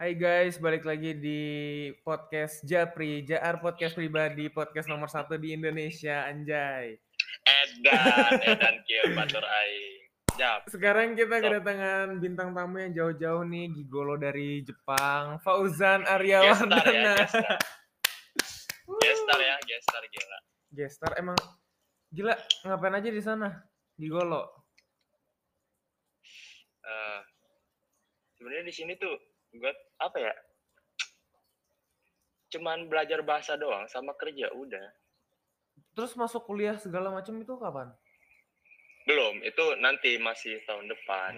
Hai guys, balik lagi di podcast Japri, JR Podcast Pribadi, podcast nomor satu di Indonesia, anjay. Edan, Edan kieu batur aing. Jap. Sekarang kita kedatangan bintang tamu yang jauh-jauh nih, Gigolo dari Jepang, Fauzan Gestar ya, gestar. Gestar ya, gestar gila. Gestar emang gila ngapain aja di sana? Gigolo. Eh, sebenarnya di sini tuh gue apa ya? Cuman belajar bahasa doang sama kerja udah. Terus masuk kuliah segala macam itu kapan? Belum, itu nanti masih tahun depan.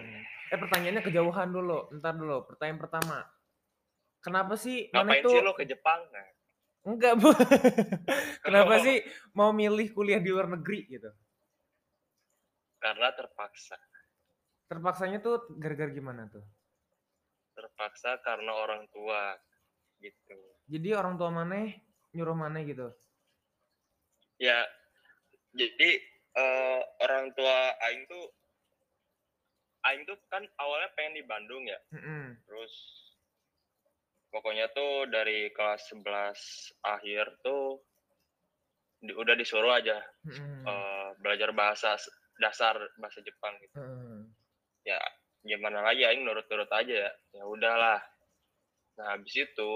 Eh pertanyaannya kejauhan dulu, ntar dulu. Pertanyaan pertama, kenapa sih mana Ngapain itu sih lo ke Jepang? Nah, enggak bu? kenapa Oh. sih mau milih kuliah di luar negeri gitu? karena terpaksa. Terpaksanya tuh gara-gara gimana tuh? Terpaksa karena orang tua gitu. Jadi orang tua mana nyuruh mana gitu? Ya, jadi eh, orang tua Aing tuh Aing tuh kan awalnya pengen di Bandung ya. Mm-mm. Terus pokoknya tuh dari kelas 11 akhir tuh di- udah disuruh aja Mm-mm. eh, belajar bahasa dasar bahasa Jepang gitu. Mm-mm. Ya gimana lagi aing nurut-nurut aja ya. Ya udahlah. Nah, habis itu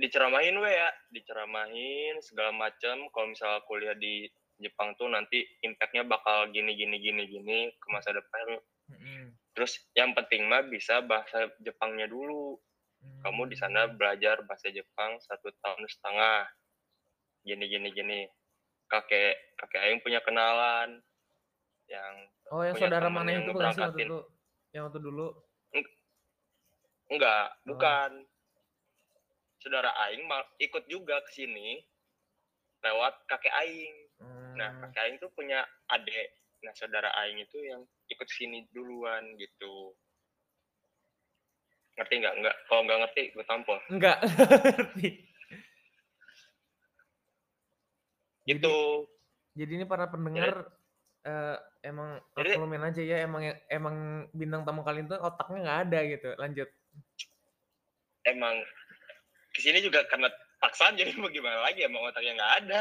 diceramahin we ya, diceramahin segala macam kalau misalnya kuliah di Jepang tuh nanti impactnya bakal gini gini gini gini ke masa depan. Mm-mm. Terus yang penting mah bisa bahasa Jepangnya dulu. kamu di sana belajar bahasa Jepang satu tahun setengah gini gini gini kakek kakek Aing punya kenalan yang Oh yang saudara mana yang itu sih waktu itu? Yang waktu dulu? enggak Oh. bukan saudara Aing ikut juga ke sini lewat kakek Aing nah Hmm. kakek Aing tuh punya adik nah saudara Aing itu yang ikut sini duluan gitu ngerti nggak nggak kalau nggak ngerti gue tampol Enggak. ngerti. gitu Jadi ini para pendengar eh, emang Jadi- maklumin aja ya emang emang bintang tamu kalian tuh otaknya nggak ada gitu. Lanjut. emang ke sini juga karena paksaan jadi mau gimana lagi emang otaknya nggak ada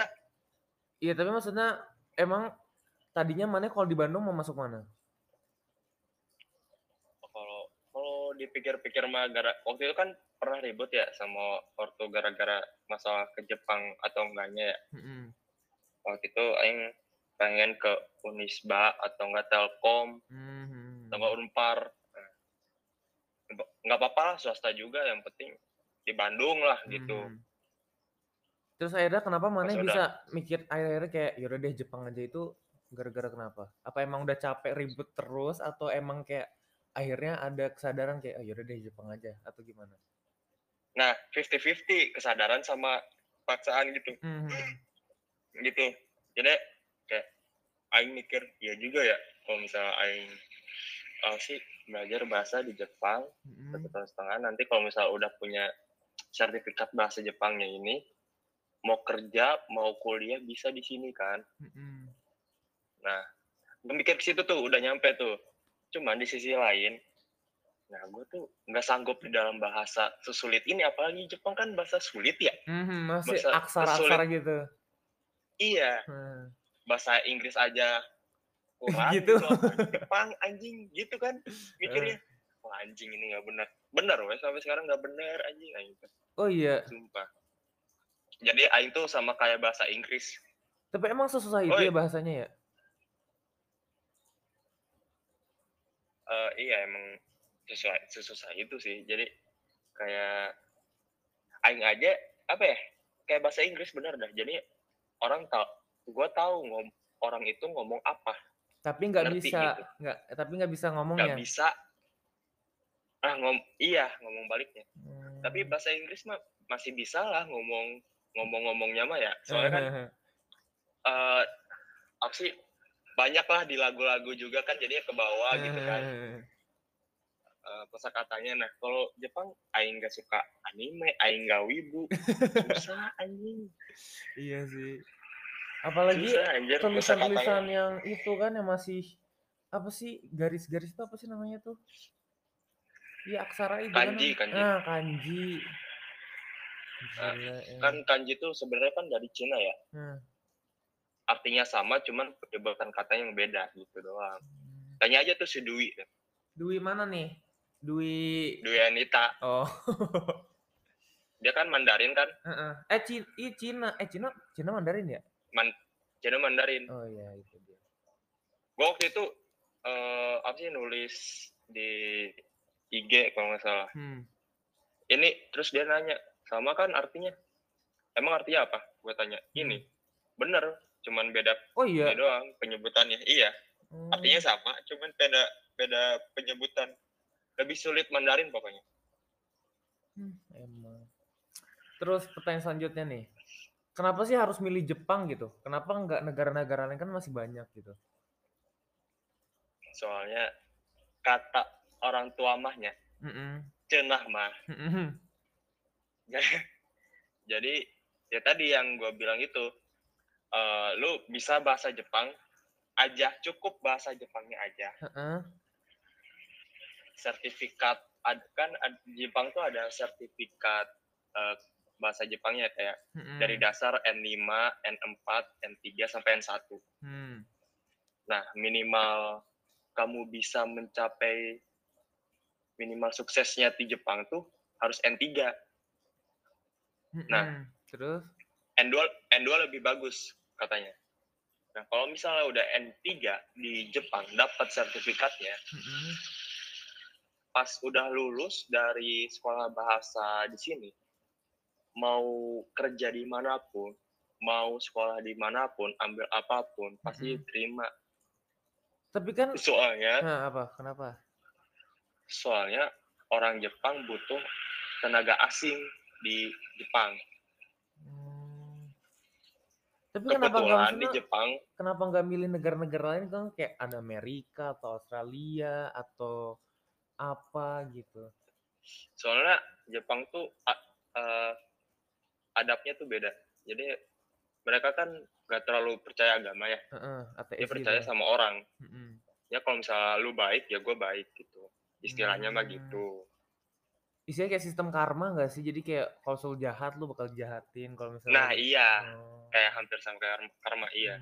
Iya tapi maksudnya emang tadinya mana kalau di Bandung mau masuk mana? kalau kalau dipikir-pikir mah gara waktu itu kan pernah ribut ya sama ortu gara-gara masalah ke Jepang atau enggaknya ya Mm-mm. waktu itu Aing pengen ke Unisba atau enggak Telkom Mhm. atau enggak Unpar Nah, nggak apa-apa lah swasta juga yang penting di Bandung lah gitu Mhm. Terus akhirnya kenapa mana udah- bisa mikir akhirnya kayak yaudah deh Jepang aja itu gara-gara kenapa? Apa emang udah capek ribut terus atau emang kayak akhirnya ada kesadaran kayak oh, yaudah deh Jepang aja atau gimana? nah 50-50 kesadaran sama paksaan gitu Mhm. gitu jadi kayak Aing mikir ya juga ya kalau misalnya Aing uh, sih belajar bahasa di Jepang Mhm. satu tahun setengah nanti kalau misalnya udah punya sertifikat bahasa Jepangnya ini mau kerja mau kuliah bisa di sini kan Mhm. nah gue mikir ke situ tuh udah nyampe tuh cuman di sisi lain nah gue tuh nggak sanggup di dalam bahasa sesulit ini apalagi Jepang kan bahasa sulit ya Mhm, Masih aksara-aksara gitu. iya Hmm. Bahasa Inggris aja kurang Gitu. gitu. Jepang anjing gitu kan mikirnya wah anjing ini nggak benar benar wes sampai sekarang nggak benar anjing aing. Oh iya, sumpah jadi aing tuh sama kayak bahasa Inggris tapi emang sesusah itu Oi. ya bahasanya ya? Eh, iya emang sesuai sesusah itu sih jadi kayak aing aja apa ya kayak bahasa Inggris benar dah jadi orang tahu gue tahu ngom orang itu ngomong apa Tapi nggak bisa, gitu. nggak, tapi nggak bisa nggak ngomongnya. bisa ah ngom iya ngomong baliknya Hmm. tapi bahasa Inggris mah masih bisa lah ngomong ngomong-ngomongnya mah ya soalnya kan eh apa sih banyak lah di lagu-lagu juga kan jadinya ke bawah gitu kan eh kosakatanya nah kalau Jepang aing gak suka anime aing gak wibu susah anjing Iya sih. Apalagi tulisan-tulisan yang itu kan yang masih apa sih garis-garis itu apa sih namanya tuh? Iya aksara itu Kanji, kan. kanji. Ah, kanji. Nah, Gila, ya. kan kanji itu sebenarnya kan dari Cina ya. Hmm. Artinya sama, cuman penyebutan katanya yang beda gitu doang. Hmm. Tanya aja tuh si Dwi. Dwi mana nih? Dwi. Dwi Anita. Oh. Dia kan Mandarin kan? Heeh. Eh Cina, Cina, eh Cina, Cina Mandarin ya? Man, Cina Mandarin. Oh iya itu dia. Gue waktu itu eh apa sih nulis di IG kalau nggak salah. Hmm. Ini terus dia nanya, sama kan artinya? Emang artinya apa? Gue tanya. Ini. Bener, cuman beda Oh Hmm. iya. doang penyebutannya. Iya, Hmm. artinya sama, cuman beda beda penyebutan. Lebih sulit Mandarin pokoknya. Hmm, emang. Terus pertanyaan selanjutnya nih. Kenapa sih harus milih Jepang gitu? Kenapa nggak negara-negara lain kan masih banyak gitu? Soalnya kata orang tua mahnya, Mm-mm. cenah mah. Mm-mm. Jadi ya tadi yang gue bilang itu, eh, lu bisa bahasa Jepang aja, cukup bahasa Jepangnya aja. Heeh. Sertifikat ad, kan ad- Jepang tuh ada sertifikat eh, bahasa Jepangnya kayak Mm-mm. dari dasar N5, N4, N3 sampai N1. Hmm. Nah, minimal kamu bisa mencapai minimal suksesnya di Jepang tuh harus N3. Nah. Mm-mm. terus? N2 N2 lebih bagus katanya. Nah, kalau misalnya udah N3 di Jepang dapat sertifikatnya, Mm-mm. pas udah lulus dari sekolah bahasa di sini, mau kerja di mana pun, mau sekolah di mana pun, ambil apa pun, pasti Mm-mm. terima. Tapi kan, Soalnya, nah, apa? Kenapa? soalnya orang Jepang butuh tenaga asing di Jepang. Hmm. Tapi kenapa nggak di? Jepang, Kenapa nggak milih negara-negara lain kan kayak ada Amerika atau Australia atau apa gitu? soalnya Jepang tuh eh, adabnya tuh beda. Jadi mereka kan nggak terlalu percaya agama ya. Heeh, ateis Dia gitu percaya ya. sama orang. Mm-mm. Ya kalau misalnya lu baik ya gue baik gitu. Istilahnya mah Hmm. gitu. Istilahnya kayak sistem karma nggak sih? Jadi kayak kalau jahat lu bakal jahatin kalau misalnya. Nah iya, Oh. kayak hampir sama kayak karma- iya.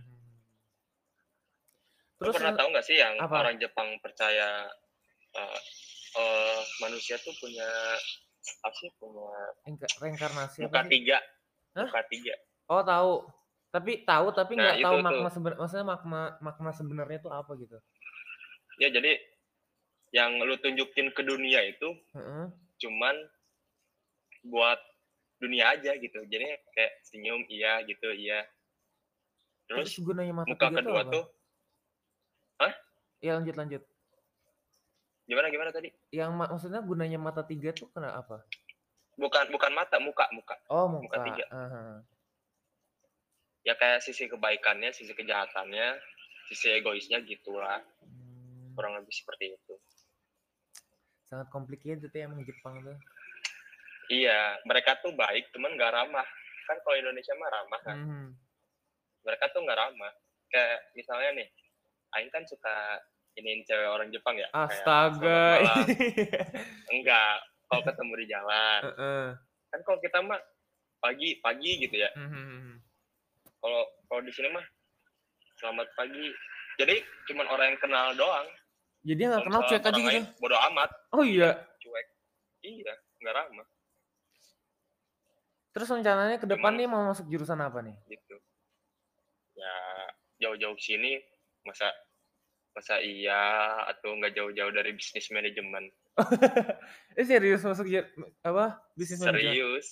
Lu Terus pernah yang- tahu nggak sih yang apa? orang Jepang percaya eh, eh, manusia tuh punya apa sih punya reinka- reinkarnasi muka apa sih? tiga, Hah? muka tiga. Oh tahu. Tapi tahu tapi Nah, nggak tahu itu makna sebenarnya. Maksudnya makna makna sebenarnya itu apa gitu? Ya jadi yang lu tunjukin ke dunia itu Heeh. cuman buat dunia aja gitu. Jadi kayak senyum iya gitu iya. Terus Terus gunanya mata muka tuh kedua tuh Ya lanjut lanjut. Gimana gimana tadi? Yang ma- maksudnya gunanya mata tiga tuh kenapa? Bukan bukan mata, muka, muka. Oh Muka muka. tiga. Aha. Ya kayak sisi kebaikannya, sisi kejahatannya, sisi egoisnya gitulah. Hmm, Kurang lebih seperti itu. sangat complicated ya emang Jepang tuh. Iya, mereka tuh baik, cuman nggak ramah. Kan kalau Indonesia mah ramah kan. Mhm. Mereka tuh nggak ramah. Kayak misalnya nih, Aing kan suka iniin cewek orang Jepang ya. Astaga. Enggak, kalau ketemu di jalan. Heeh. Kan kalau kita mah pagi pagi gitu ya. Mhm. Kalau kalau di sini mah selamat pagi. Jadi cuman orang yang kenal doang. Jadi nggak Kalau kenal cuek aja gitu. lain Bodo amat, Oh iya. cuek. Iya, nggak ramah Terus rencananya ke depan Cuman- nih mau masuk jurusan apa nih? gitu. Ya jauh-jauh sini masa masa iya atau nggak jauh-jauh dari bisnis manajemen. eh serius masuk apa? Bisnis manajemen. Serius.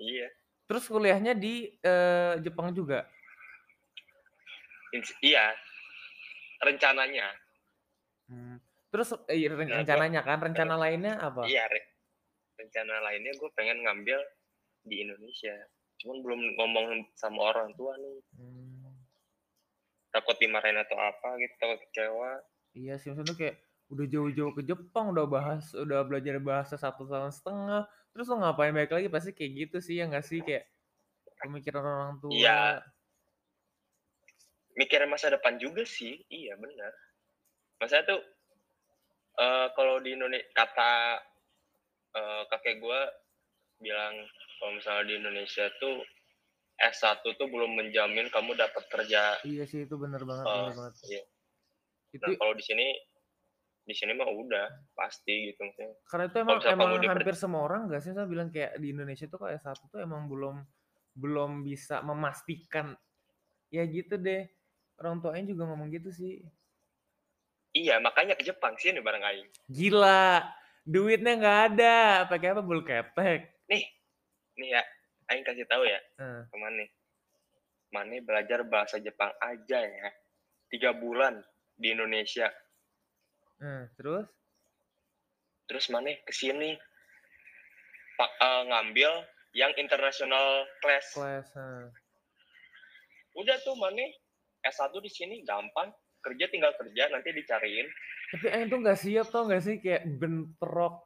Iya. Terus kuliahnya di eh, Jepang juga. Ins- iya. Rencananya. Hmm. Terus eh, ren- Nah, gua- rencananya kan, rencana lainnya apa? Iya, Re. Rencana lainnya gue pengen ngambil di Indonesia. Cuman belum ngomong sama orang tua nih. Hmm. Takut dimarahin atau apa gitu, takut kecewa. Iya sih maksudnya kayak udah jauh-jauh ke Jepang, udah bahas, udah belajar bahasa satu tahun setengah, terus lo ngapain balik lagi pasti kayak gitu sih ya nggak sih kayak pemikiran orang tua. Iya. Mikirin masa depan juga sih. Iya, benar. Masa tuh eh kalau di Indonesia kata uh, kakek gue bilang kalau misalnya di Indonesia tuh S1 tuh belum menjamin kamu dapat kerja. Iya sih itu bener banget, uh, bener banget. Iya. Itu nah, kalau di sini di sini mah udah pasti gitu maksudnya. Karena itu emang emang hampir semua orang gak sih saya bilang kayak di Indonesia tuh kalau S1 tuh emang belum belum bisa memastikan ya gitu deh. Orang tuanya juga ngomong gitu sih. Iya, makanya ke Jepang sih nih bareng aing. Gila, duitnya nggak ada. Pakai apa bul ketek? Nih, nih ya, aing kasih tahu ya, uh. teman nih. Mane belajar bahasa Jepang aja ya, tiga bulan di Indonesia. Uh, terus? Terus Mane ke sini pak uh, ngambil yang international class. Class. Uh. Udah tuh Mane S1 di sini gampang kerja tinggal kerja nanti dicariin tapi Aing tuh nggak siap tau nggak sih kayak bentrok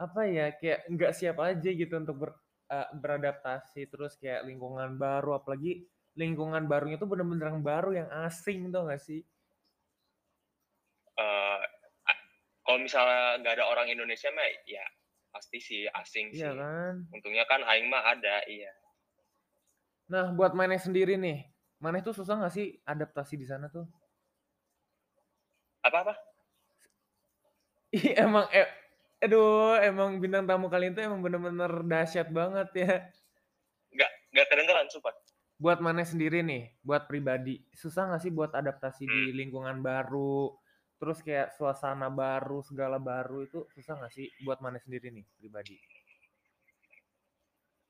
apa ya kayak nggak siap aja gitu untuk ber, uh, beradaptasi terus kayak lingkungan baru apalagi lingkungan barunya tuh bener-bener yang baru yang asing tau gak sih? Uh, kalau misalnya nggak ada orang Indonesia mah ya pasti sih asing iya sih. kan? Untungnya kan Aing mah ada iya. Nah buat Maneh sendiri nih Maneh tuh susah nggak sih adaptasi di sana tuh? Apa-apa? Iya emang eh, aduh emang bintang tamu kalian tuh emang bener-bener dahsyat banget ya. Gak gak kedengeran sumpah. Buat mana sendiri nih, buat pribadi, susah gak sih buat adaptasi hmm. di lingkungan baru, terus kayak suasana baru, segala baru itu susah gak sih buat mana sendiri nih pribadi?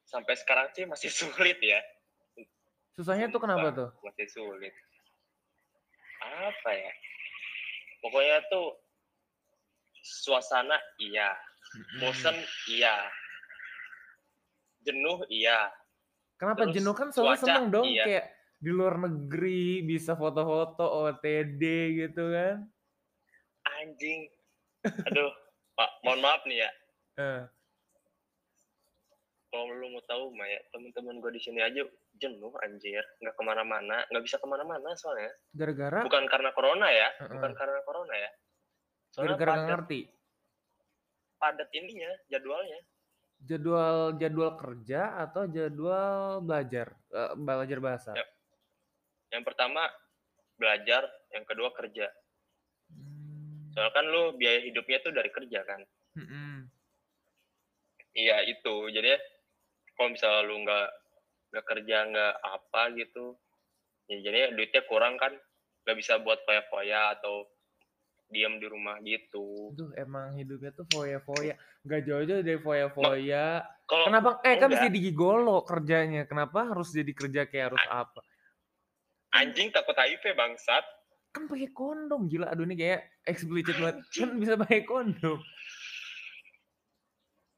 Sampai sekarang sih masih sulit ya. Susahnya tuh kenapa tuh? Masih sulit. Apa ya? pokoknya tuh suasana iya. Bosen iya. Jenuh iya. Kenapa Terus jenuh? Kan selalu seneng dong iya. kayak di luar negeri bisa foto-foto OTD gitu kan. Anjing. Aduh pak mohon maaf nih ya. Uh. kalau lu mau tahu Maya teman-teman gue di sini aja jenuh anjir. Nggak ke mana-mana nggak bisa ke mana-mana soalnya. Gara-gara bukan karena corona ya uh -uh. bukan karena corona ya gara-gara nggak ngerti. Padat ininya jadwalnya. Jadwal jadwal kerja atau jadwal belajar? Uh, belajar bahasa? Ya. yang pertama belajar. Yang kedua kerja. Hmm. soalnya kan lu biaya hidupnya tuh dari kerja kan? Hmm. iya itu. Jadi kalau misalnya lu nggak nggak kerja nggak apa gitu ya jadi duitnya kurang kan? Nggak bisa buat foya-foya atau diam di rumah gitu. Duh, emang hidupnya tuh foya-foya. Nggak jauh-jauh dari foya-foya. Kalau Kenapa? Eh, kan bisa digigolo kerjanya. Kenapa harus jadi kerja kayak harus apa? Anjing takut HIV bangsat. Kan pakai kondom gila. Aduh ini kayak explicit banget. Kan bisa pakai kondom.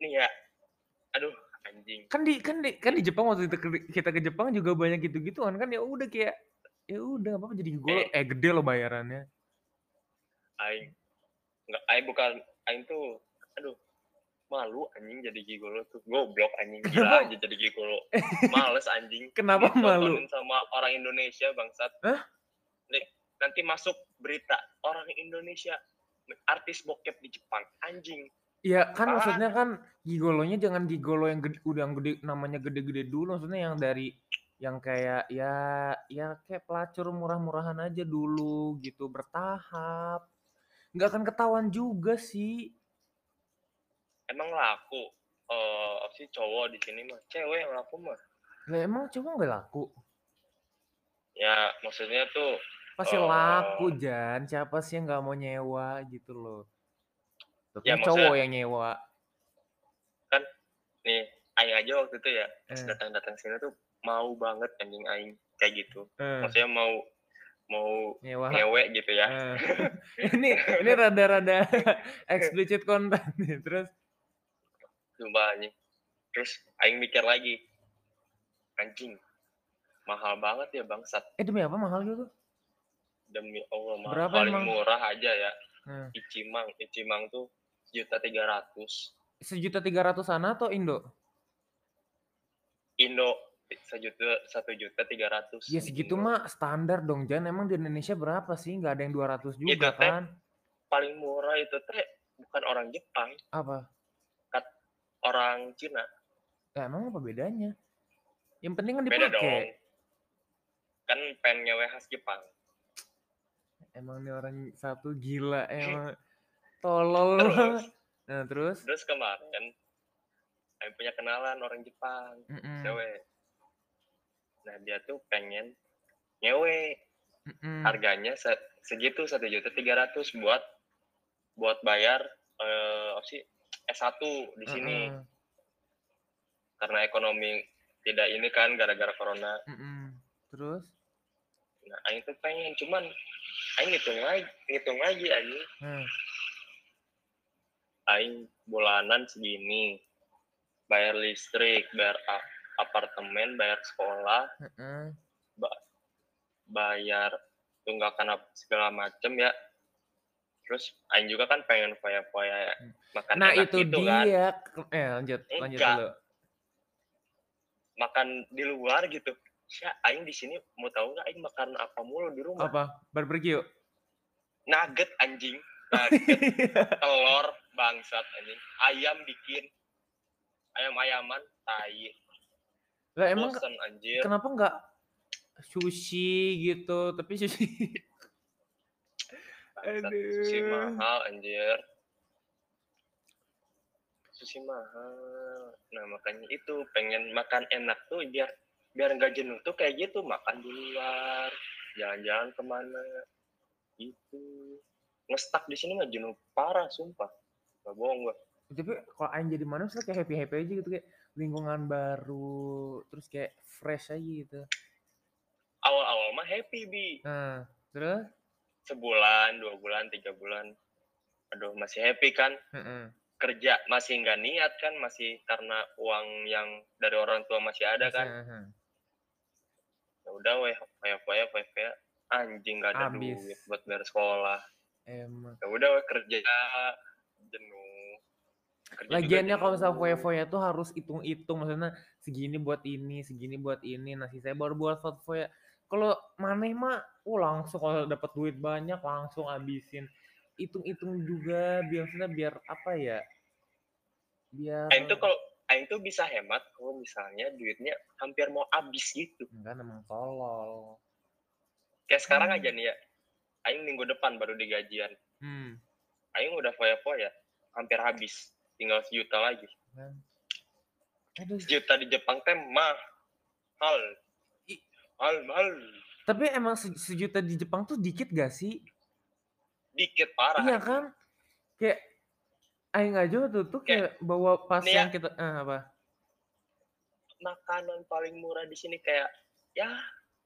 Nih ya. Aduh, anjing kan di kan di kan di Jepang waktu kita ke, kita ke Jepang juga banyak gitu-gitu kan kan ya udah kayak ya udah apa jadi gue eh. eh gede loh bayarannya aing. Nggak aing bukan aing tuh aduh malu anjing jadi gigolo tuh. Goblok anjing gila aja jadi gigolo. Males anjing. Kenapa malu? sama orang Indonesia bangsat. Hah? Nih, nanti masuk berita orang Indonesia artis bokep di Jepang anjing. Iya kan maksudnya kan gigolonya jangan gigolo yang gede, udah yang gede namanya gede-gede dulu maksudnya yang dari yang kayak ya ya kayak pelacur murah-murahan aja dulu gitu bertahap nggak akan ketahuan juga sih emang laku uh, sih cowok di sini mah cewek yang laku mah lah emang cowok nggak laku ya maksudnya tuh pasti uh, laku Jan siapa sih yang nggak mau nyewa gitu loh tapi ya, cowok yang nyewa. Kan nih aing aja waktu itu ya eh. datang-datang sini tuh mau banget anjing aing kayak gitu. Eh. Maksudnya mau mau nyewa. nyewe gitu ya. Eh. ini ini rada-rada explicit konten nih. Terus Sumpah anjing. Terus aing mikir lagi. Anjing. Mahal banget ya bangsat. Eh demi apa mahal gitu? Demi Allah mahal. Berapa Paling emang? murah aja ya. Hmm. Icimang, Icimang tuh sejuta tiga ratus sejuta tiga ratus sana atau Indo Indo sejuta satu juta tiga ratus ya segitu Indo. mah standar dong Jan emang di Indonesia berapa sih nggak ada yang dua ratus juga itu kan paling murah itu teh bukan orang Jepang apa Kat, orang Cina. Ya, emang apa bedanya? Yang penting kan Beda dong. dipakai. Kan ngewe khas Jepang. Emang nih orang satu gila emang tolol Terus? Nah, terus? Terus kemarin Aing punya kenalan orang Jepang, Mm-mm. cewek. Nah dia tuh pengen nyewe Mm-mm. harganya se- segitu satu juta tiga ratus buat buat bayar eh apa sih S1 di sini karena ekonomi tidak ini kan gara-gara corona. Mm-mm. Terus? Nah, Aing tuh pengen cuman Aing ngitung lagi, ngitung lagi Aing. Nah, Aing bulanan segini bayar listrik, bayar apartemen, bayar sekolah, bayar tunggakan segala macem ya. Terus Aing juga kan pengen foya-foya makan Nah, enak itu gitu kan. dia. Eh, lanjut, lanjut dulu. Makan di luar gitu. Ya, Aing di sini mau tahu nggak Aing makan apa mulu di rumah? Apa? Barbecue. Nugget anjing, nugget, telur bangsat anjing, ayam bikin, ayam-ayaman, tai, Lah emang bosen anjir. kenapa nggak sushi gitu? Tapi sushi Aduh. sushi mahal anjir. Sushi mahal. Nah makanya itu pengen makan enak tuh biar biar nggak jenuh tuh kayak gitu makan di luar, jalan-jalan ke mana, gitu. Ngestak di sini nggak jenuh parah sumpah. Gak bohong gua. tapi kalau Aing jadi manusia kayak happy happy aja gitu kayak lingkungan baru terus kayak fresh aja gitu Awal-awal mah happy bi. nah terus Sebulan, dua bulan, tiga bulan. Aduh masih happy kan. Heeh. Kerja masih nggak niat kan, masih karena uang yang dari orang tua masih ada kan. Heeh. ya udah weh weh weh weh weh anjing gak ada Abis. duit buat bayar sekolah emang ya udah weh kerja jenuh Lagiannya kalau misalnya foya-foya tuh harus hitung-hitung maksudnya segini buat ini, segini buat ini. Nah, saya baru buat foya. Kalau maneh mah oh langsung kalau dapat duit banyak langsung habisin. Hitung-hitung juga biar maksudnya biar apa ya? Biar Aing tuh kalau Aing tuh bisa hemat kalau misalnya duitnya hampir mau habis gitu enggak emang tolol. kayak sekarang Hmm. aja nih ya Aing minggu depan baru digajian Hmm. Aing udah foya-foya hampir habis tinggal sejuta lagi Kan. Aduh. sejuta di Jepang teh mahal mahal mahal Tapi emang se- sejuta di Jepang tuh dikit gak sih? dikit parah Iya kan? Kayak Aing aja tuh tuh kayak bawa pas Nih ya. yang kita eh, apa? makanan paling murah di sini kayak ya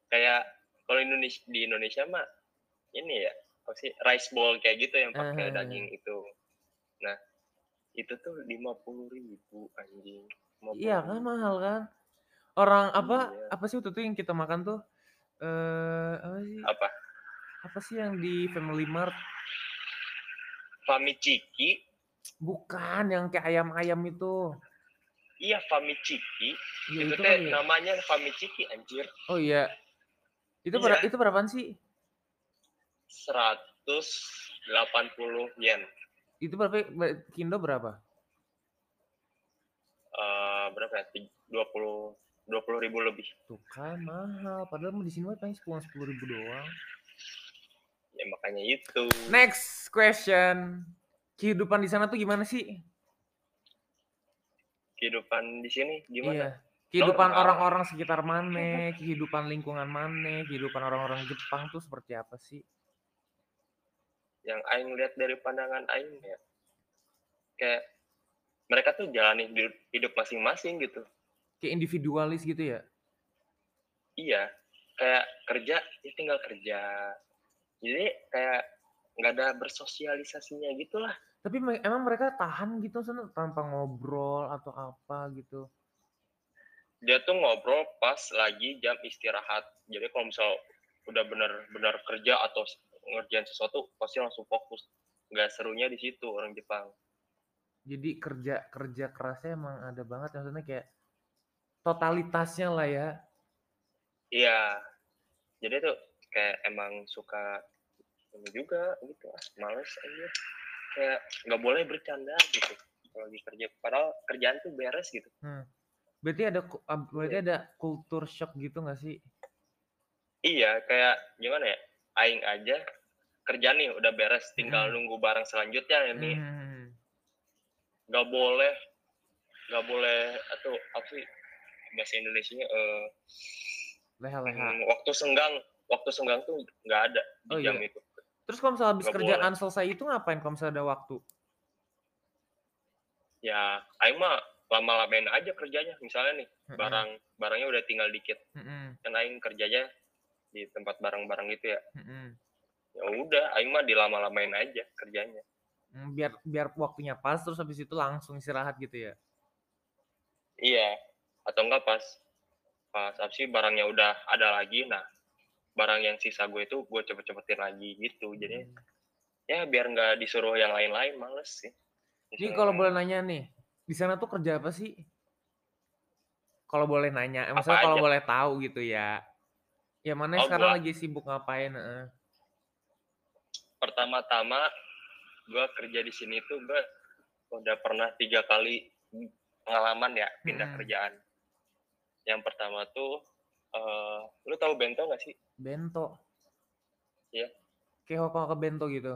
kayak kalau Indonesia di Indonesia mah ini ya apa sih rice bowl kayak gitu yang pakai Eh. daging itu nah itu tuh lima puluh ribu anjing 50.000. Iya kan mahal kan? Orang apa Iya. apa sih waktu itu yang kita makan tuh eh apa sih? apa Apa sih yang di Family Mart? Famiciki Bukan yang kayak ayam-ayam itu. iya Famiciki Iya itu itu teh ya? namanya Famiciki anjir Oh iya. Itu Iya. ber- itu berapaan sih? 180 yen Itu berapa? ber- Kindo berapa? Eh berapa ya Ti- 20 20 ribu lebih Tuh kan mahal. Padahal di sini mah paling sepuluh sepuluh ribu doang. ya makanya itu Next question. Kehidupan di sana tuh gimana sih? kehidupan di sini gimana Iya. Kehidupan orang-orang sekitar mana, kehidupan lingkungan mana, kehidupan orang-orang Jepang tuh seperti apa sih? Yang Aing lihat dari pandangan Aing ya. Kayak mereka tuh jalani hidup, hidup masing-masing gitu. Kayak individualis gitu ya? iya. Kayak kerja ya tinggal kerja. Jadi kayak nggak ada bersosialisasinya gitulah. Tapi emang mereka tahan gitu sana tanpa ngobrol atau apa gitu? dia tuh ngobrol pas lagi jam istirahat. Jadi kalau misal udah benar-benar kerja atau ngerjain sesuatu pasti langsung fokus. Nggak serunya di situ orang Jepang. Jadi kerja kerja kerasnya emang ada banget maksudnya kayak totalitasnya lah ya. iya. Jadi tuh kayak emang suka ini juga gitu ah males aja. Kayak nggak boleh bercanda gitu kalau lagi kerja. Padahal kerjaan tuh beres gitu. Hmm. berarti ada berarti iya. ada kultur shock gitu nggak sih? Iya kayak gimana ya? Aing aja kerja nih udah beres tinggal hmm. nunggu barang selanjutnya ini hmm. nggak boleh nggak boleh atau apa sih bahasa Indonesia uh, leha leha hmm, waktu senggang waktu senggang tuh nggak ada di oh, jam iya. itu terus kalau misalnya habis kerjaan boleh. selesai itu ngapain kalau misalnya ada waktu ya aing mah lama-lamain aja kerjanya misalnya nih mm-hmm. barang barangnya udah tinggal dikit mm-hmm. kan aing kerjanya di tempat barang-barang itu ya mm-hmm. Ya udah aing mah dilama-lamain aja kerjanya mm, biar biar waktunya pas terus habis itu langsung istirahat gitu ya iya atau enggak pas pas sih barangnya udah ada lagi nah barang yang sisa gue itu gue cepet-cepetin lagi gitu jadi hmm. ya biar nggak disuruh yang lain-lain males sih ini kalau boleh nanya nih, di sana tuh kerja apa sih? Kalau boleh nanya, eh, maksudnya kalau boleh tahu gitu ya. Ya mana oh, sekarang gua, lagi sibuk ngapain? Uh. Pertama-tama gue kerja di sini tuh gue udah pernah tiga kali pengalaman ya pindah hmm. kerjaan. Yang pertama tuh, uh, lu tahu bento gak sih? Bento. Iya. Kayak ke bento gitu.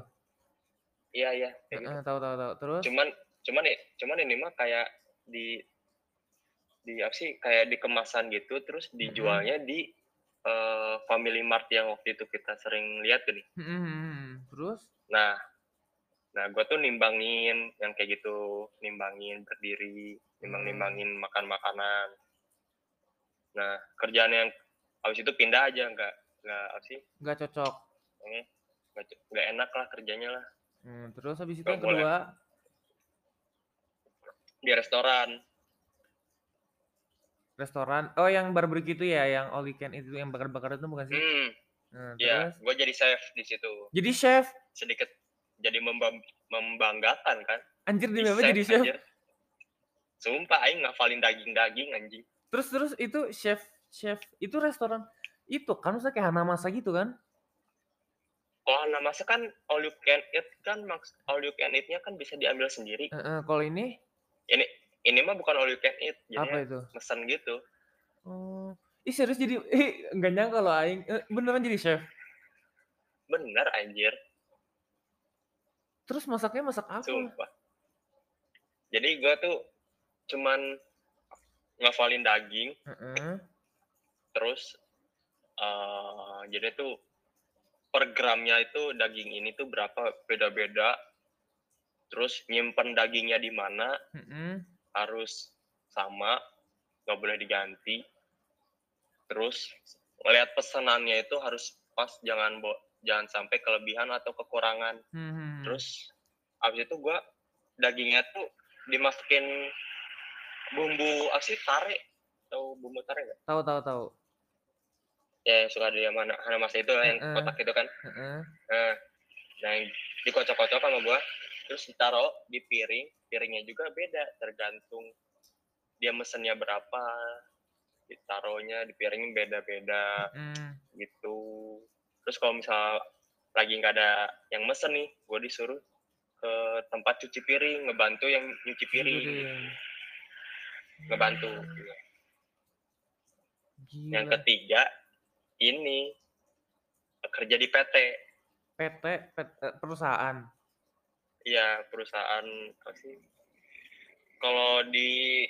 Iya iya. Kayak gitu. Tahu tahu tahu. Terus? Cuman cuman ya cuman ini mah kayak di di apa sih kayak di kemasan gitu terus dijualnya mm -hmm. di uh, Family Mart yang waktu itu kita sering lihat gini. Mm -hmm. Terus? Nah, nah gue tuh nimbangin yang kayak gitu, nimbangin berdiri, nimbang nimbangin mm. makan makanan. Nah kerjaan yang habis itu pindah aja nggak nggak apa sih? Nggak cocok. Nggak nggak enak lah kerjanya lah. Hmm, terus habis itu yang kedua di restoran. Restoran. Oh, yang barbecue itu ya, yang all you can itu yang bakar-bakar itu bukan sih? Hmm. Nah, ya, gue jadi chef di situ. Jadi chef? Sedikit jadi membanggakan kan. Anjir di mana jadi chef? Anjir. Sumpah aing ngafalin daging-daging anjing. Terus terus itu chef chef itu restoran itu kan maksudnya kayak Hanamasa gitu kan? Kalau namanya kan all you can eat kan maks all you can eat-nya kan bisa diambil sendiri. Uh, uh, kalau ini? Ini ini mah bukan all you can eat, jadi Apa itu? Mesen gitu. Oh. Ih serius jadi eh enggak nyangka loh aing eh, beneran jadi chef. Bener anjir. Terus masaknya masak apa? Sumpah. Jadi gua tuh cuman ngafalin daging. Uh -uh. Terus uh, jadi tuh per gramnya itu daging ini tuh berapa beda-beda terus nyimpen dagingnya di mana mm-hmm. harus sama nggak boleh diganti terus melihat pesanannya itu harus pas jangan bo jangan sampai kelebihan atau kekurangan. Mm-hmm. terus abis itu gua dagingnya tuh dimasukin bumbu asin tare. Tahu bumbu tare nggak? Tahu tahu tahu ya suka ada yang mana masa itu uh, yang kotak itu kan. Uh, uh. nah yang dikocok-kocok sama gua terus ditaruh di piring. Piringnya juga beda tergantung dia mesennya berapa ditaruhnya di piring beda-beda uh. gitu terus kalau misal lagi nggak ada yang mesen nih gua disuruh ke tempat cuci piring ngebantu yang nyuci piring ngebantu Gila. yang ketiga ini kerja di PT. PT, PT perusahaan. Iya, perusahaan apa sih? Kalau di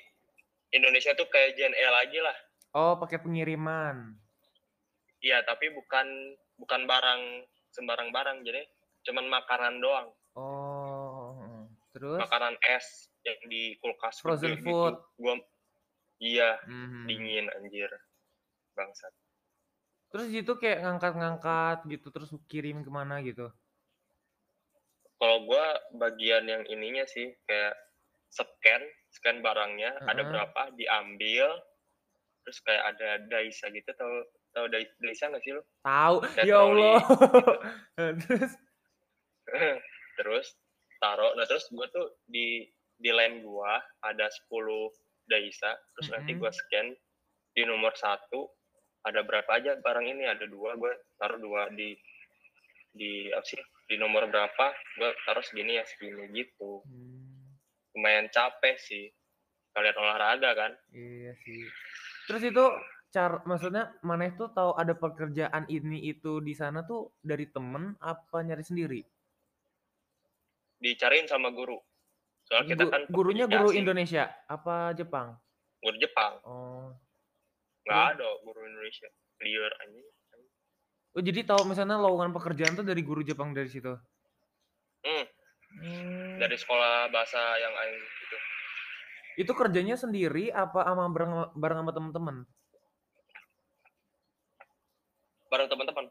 Indonesia tuh kayak JNE lagi lah. Oh, pakai pengiriman. Iya, tapi bukan bukan barang sembarang barang, jadi cuman makanan doang. Oh, terus? Makanan es yang di kulkas. Frozen gitu. food. Gua, iya, mm -hmm. dingin anjir, bangsat. Terus itu kayak ngangkat-ngangkat gitu, terus kirim ke mana gitu? Kalau gue bagian yang ininya sih kayak scan, scan barangnya, uh -huh. ada berapa, diambil, terus kayak ada daisa gitu, tau tau daisa nggak sih lo? Tahu, ya Allah. Gitu. terus? terus taruh, nah terus gue tuh di di line gue ada 10 daisa, terus mm -hmm. nanti gue scan di nomor satu ada berapa aja barang ini ada dua gue taruh dua di di apa sih di nomor berapa gue taruh segini ya segini gitu hmm. lumayan capek sih kalian olahraga kan iya sih terus itu cara maksudnya mana itu tahu ada pekerjaan ini itu di sana tuh dari temen apa nyari sendiri? Dicariin sama guru. Soal kita Gu- kan gurunya guru asing. Indonesia apa Jepang? Guru Jepang. Oh. Nggak Terus? ada guru Indonesia. Liar anjing. Oh jadi tahu misalnya lowongan pekerjaan tuh dari guru Jepang dari situ? Hmm, Hmm. dari sekolah bahasa yang aing itu itu kerjanya sendiri apa sama bareng bareng sama teman-teman bareng teman-teman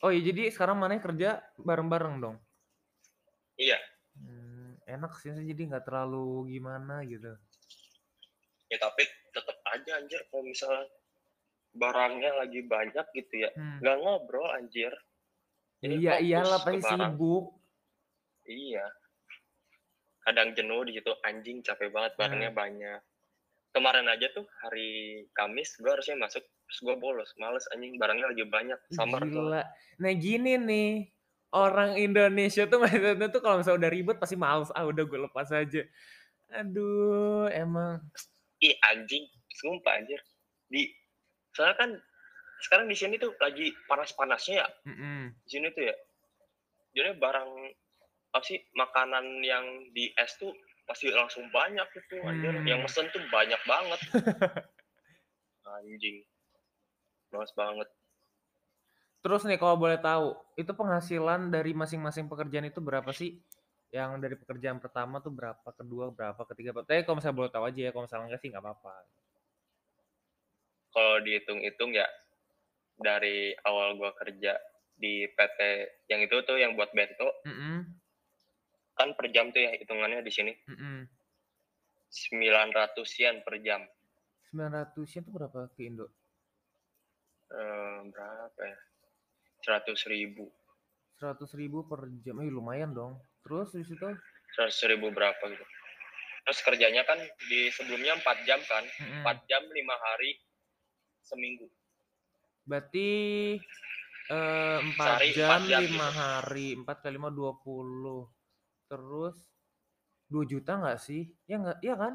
oh iya jadi sekarang mana kerja bareng-bareng dong? Iya. Hmm, enak sih jadi nggak terlalu gimana gitu. Ya tapi tetap aja anjir kalau misalnya barangnya lagi banyak gitu ya Hmm. nggak ngobrol anjir. Jadi iya iyalah pasti sibuk. Iya kadang jenuh di situ anjing capek banget Hmm. barangnya banyak kemarin aja tuh hari Kamis gua harusnya masuk terus gua bolos males anjing barangnya lagi banyak tuh Gila. Nah gini nih, orang Indonesia tuh maksudnya tuh kalau misalnya udah ribet pasti males. Ah udah gue lepas aja. Aduh, emang. ih anjing sumpah anjir di soalnya kan sekarang di sini tuh lagi panas-panasnya ya Mm-mm. di sini tuh ya jadi barang apa sih makanan yang di es tuh pasti langsung banyak itu anjir Hmm. yang mesen tuh banyak banget anjing males banget Terus nih kalau boleh tahu, itu penghasilan dari masing-masing pekerjaan itu berapa sih? Yang dari pekerjaan pertama tuh berapa, kedua berapa, ketiga berapa? Tapi kalau misalnya boleh tahu aja ya, kalau misalnya enggak sih nggak apa-apa. kalau dihitung-hitung ya dari awal gua kerja di PT yang itu tuh yang buat bento Mm-mm, kan per jam tuh ya hitungannya di sini mm-mm. 900 yen per jam 900 yen tuh berapa ke Indo? Eh, berapa ya 100 ribu 100 ribu per jam, eh lumayan dong. Terus di situ? 100 ribu berapa gitu terus kerjanya kan di sebelumnya 4 jam kan Mm-mm. 4 jam 5 hari seminggu Berarti eh, 4 Sehari jam, empat jam 5 gitu. hari, 4 kali 5 20. Terus 2 juta nggak sih? Ya nggak, iya kan?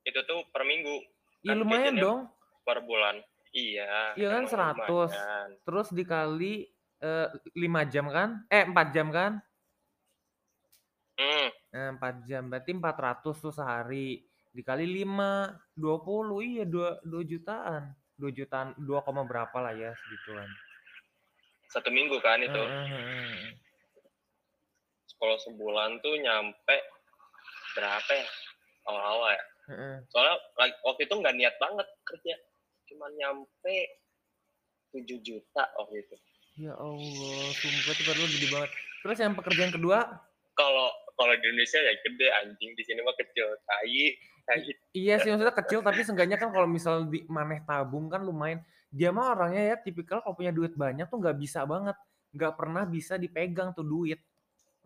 itu tuh per minggu Iya Kan lumayan dong. per bulan iya Iya kan, emang 100. lumayan. Terus dikali eh, 5 jam kan? Eh 4 jam kan? hmm, Eh, 4 jam berarti 400 tuh sehari. Dikali 5 20 iya 2 2 jutaan. 2 jutaan 2, koma berapa lah ya segituan. satu minggu kan itu heeh. Kalau sebulan tuh nyampe berapa ya awal-awal ya Heeh. soalnya like, waktu itu nggak niat banget kerja cuma nyampe 7 juta waktu itu Ya Allah, sumpah itu padahal gede banget. Terus yang pekerjaan kedua, kalau kalau di Indonesia ya gede anjing di sini mah kecil tai tai iya sih maksudnya kecil tapi seenggaknya kan kalau misal di maneh tabung kan lumayan. Dia mah orangnya ya tipikal kalau punya duit banyak tuh nggak bisa banget. Nggak pernah bisa dipegang tuh duit.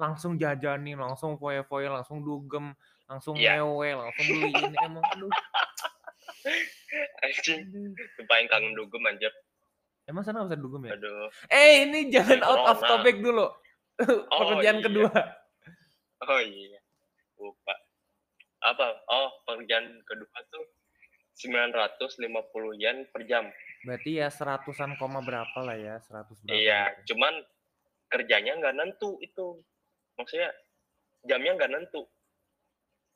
Langsung jajanin, langsung foya-foya, langsung dugem, langsung Iya. ngewe, langsung beliin. Emang aduh, anjing paling kangen dugem anjir Emang sana bisa dugem ya? aduh Eh ini jangan Ini out of corona. topic dulu. Pekerjaan iya. kedua. oh iya lupa apa oh pekerjaan kedua tuh 950 yen per jam Berarti ya seratusan koma berapa lah ya, seratus berapa. iya gitu. cuman kerjanya nggak nentu itu maksudnya jamnya nggak nentu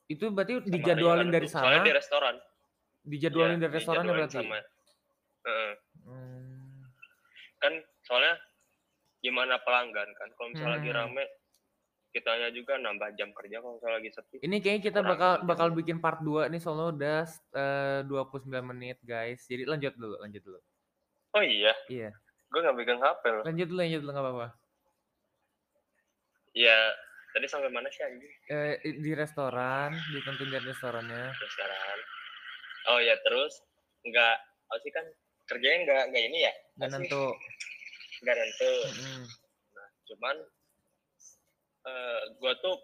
Itu berarti sama dijadwalin dari nentu. soalnya sana, di restoran dijadwalin Iya, dari restorannya dijadwalin berarti. sama Heeh. Hmm. kan soalnya gimana pelanggan kan kalau misalnya lagi Hmm. rame kitanya juga nambah jam kerja kalau misalnya lagi sepi Ini kayaknya kita Kurang bakal lebih. bakal bikin part 2 nih soalnya udah eh, 29 menit guys. Jadi lanjut dulu, lanjut dulu. oh iya Iya. gue nggak pegang hp loh Lanjut dulu, lanjut dulu nggak apa-apa. Ya tadi sampai mana sih anjing Eh, di restoran, ditentuin dari restorannya. restoran oh ya terus nggak sih kan kerjanya nggak nggak ini ya sih? nentu. nggak nentu Mm-mm. cuman eh gue tuh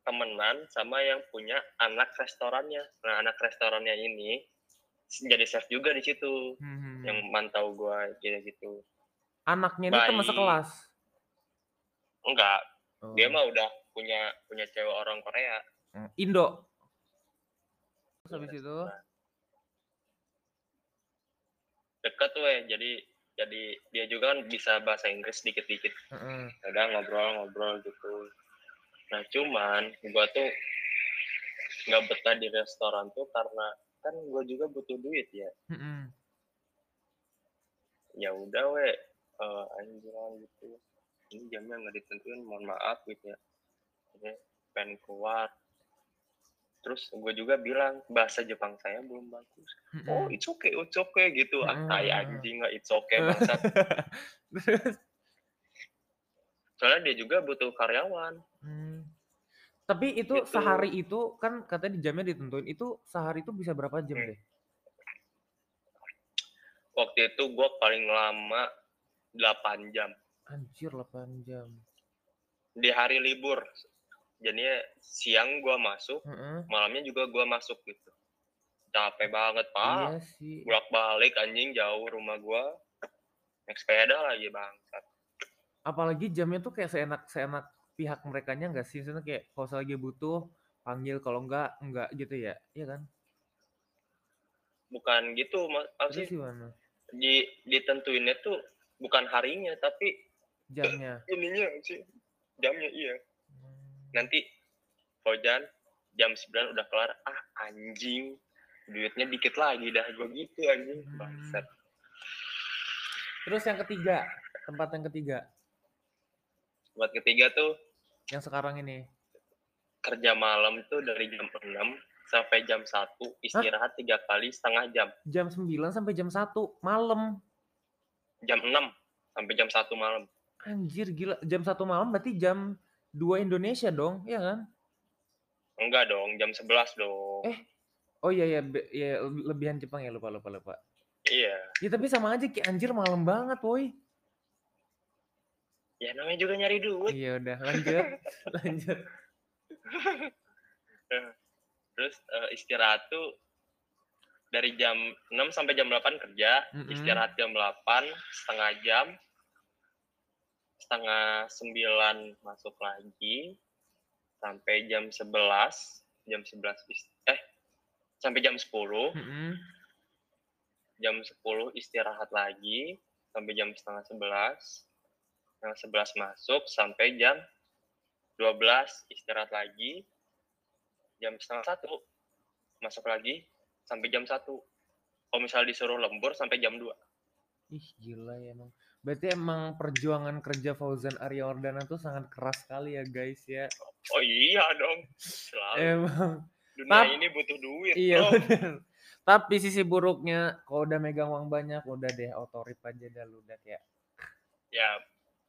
temenan sama yang punya anak restorannya nah anak restorannya ini jadi chef juga di situ Hmm. yang mantau gue gitu gitu Anaknya ini teman sekelas. enggak Oh. dia mah udah punya punya cewek orang Korea Hmm. Indo. Terus habis itu? Deket weh, jadi jadi dia juga kan bisa bahasa Inggris dikit-dikit. Heeh. Udah ngobrol-ngobrol gitu. Nah cuman gua tuh nggak betah di restoran tuh karena kan gua juga butuh duit ya. Mm-mm. Ya udah weh, uh, anjing gitu. Ini jamnya nggak ditentuin, mohon maaf gitu ya. Ini pengen keluar. Terus gue juga bilang bahasa Jepang saya belum bagus. Oh, it's okay, it's okay gitu. Ah, tai Mm. anjing nggak it's okay. Terus? Soalnya dia juga butuh karyawan. Hmm. Tapi itu Gitu. sehari itu kan katanya di jamnya ditentuin. Itu sehari itu bisa berapa jam Hmm. deh? Waktu itu gue paling lama 8 jam Anjir 8 jam. di hari libur. Jadinya siang gue masuk, Heeh. malamnya juga gue masuk gitu. Capek banget pak. Iya sih. Bolak balik anjing jauh rumah gue. Naik sepeda lagi bangsat. Apalagi jamnya tuh kayak seenak seenak pihak mereka nya nggak sih? Maksudnya kayak kalau lagi butuh panggil kalau enggak enggak gitu ya. Iya kan? Bukan gitu, mas. Apa sih? Di ditentuinnya tuh bukan harinya tapi Jamnya. ininya sih jamnya iya. Hmm. nanti Fauzan jam 9 udah kelar ah anjing duitnya dikit lagi dah gue gitu anjing Hmm. bangsat Terus yang ketiga, tempat yang ketiga buat ketiga tuh yang sekarang ini. kerja malam tuh dari jam 6 sampai jam 1 istirahat tiga kali setengah jam Jam 9 sampai jam 1 malam. jam 6 sampai jam 1 malam Anjir gila, jam 1 malam berarti jam 2 Indonesia dong, iya kan? enggak dong jam 11 dong Eh. Oh iya ya, be- ya le- lebihan Jepang ya lupa lupa lupa. iya Ya tapi sama aja kayak anjir malam banget, woi. ya namanya juga nyari duit Iya udah, lanjut. lanjut. terus eh, istirahat tuh dari jam 6 sampai jam 8 kerja Mm-mm. istirahat jam 8 setengah jam setengah 9 masuk lagi sampai jam 11 jam 11 is- eh sampai jam 10 Mm-mm. jam 10 istirahat lagi sampai jam setengah 11 setengah 11 masuk sampai jam 12 istirahat lagi. Jam setengah satu masuk lagi sampai jam 1 kalau misalnya disuruh lembur sampai jam 2 Ih gila ya emang. Berarti emang perjuangan kerja Fauzan Arya Wardana tuh sangat keras sekali ya guys ya. oh iya dong selalu Emang. dunia Tap- ini butuh duit Iya bener. Tapi sisi buruknya kalau udah megang uang banyak udah deh otorip aja dah lu udah kayak ya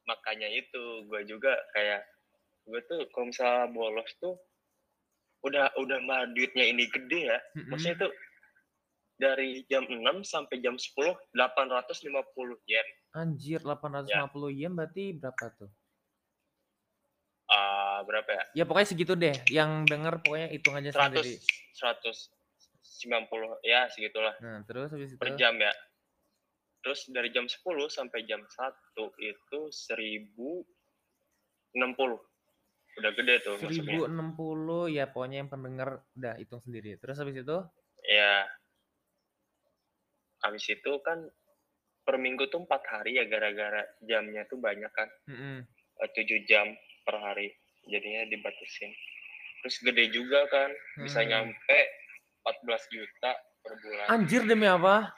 makanya itu gue juga kayak gue tuh kalau misalnya bolos tuh udah udah mah duitnya ini gede ya maksudnya tuh dari jam 6 sampai jam 10 850 yen. Anjir 850 yen berarti berapa tuh? Ah, berapa ya? Ya pokoknya segitu deh. Yang denger pokoknya hitung aja 100 sendiri. 190 ya segitulah. Nah terus habis itu? Per jam ya. Terus dari jam 10 sampai jam 1 itu 1060 udah gede tuh masuknya. 1060 ya pokoknya yang pendengar udah hitung sendiri. Terus habis itu? Ya habis itu kan per minggu tuh empat hari ya gara-gara jamnya tuh banyak kan eh, tujuh jam per hari jadinya dibatasin terus gede juga kan bisa Hmm. nyampe 14 juta per bulan anjir demi apa?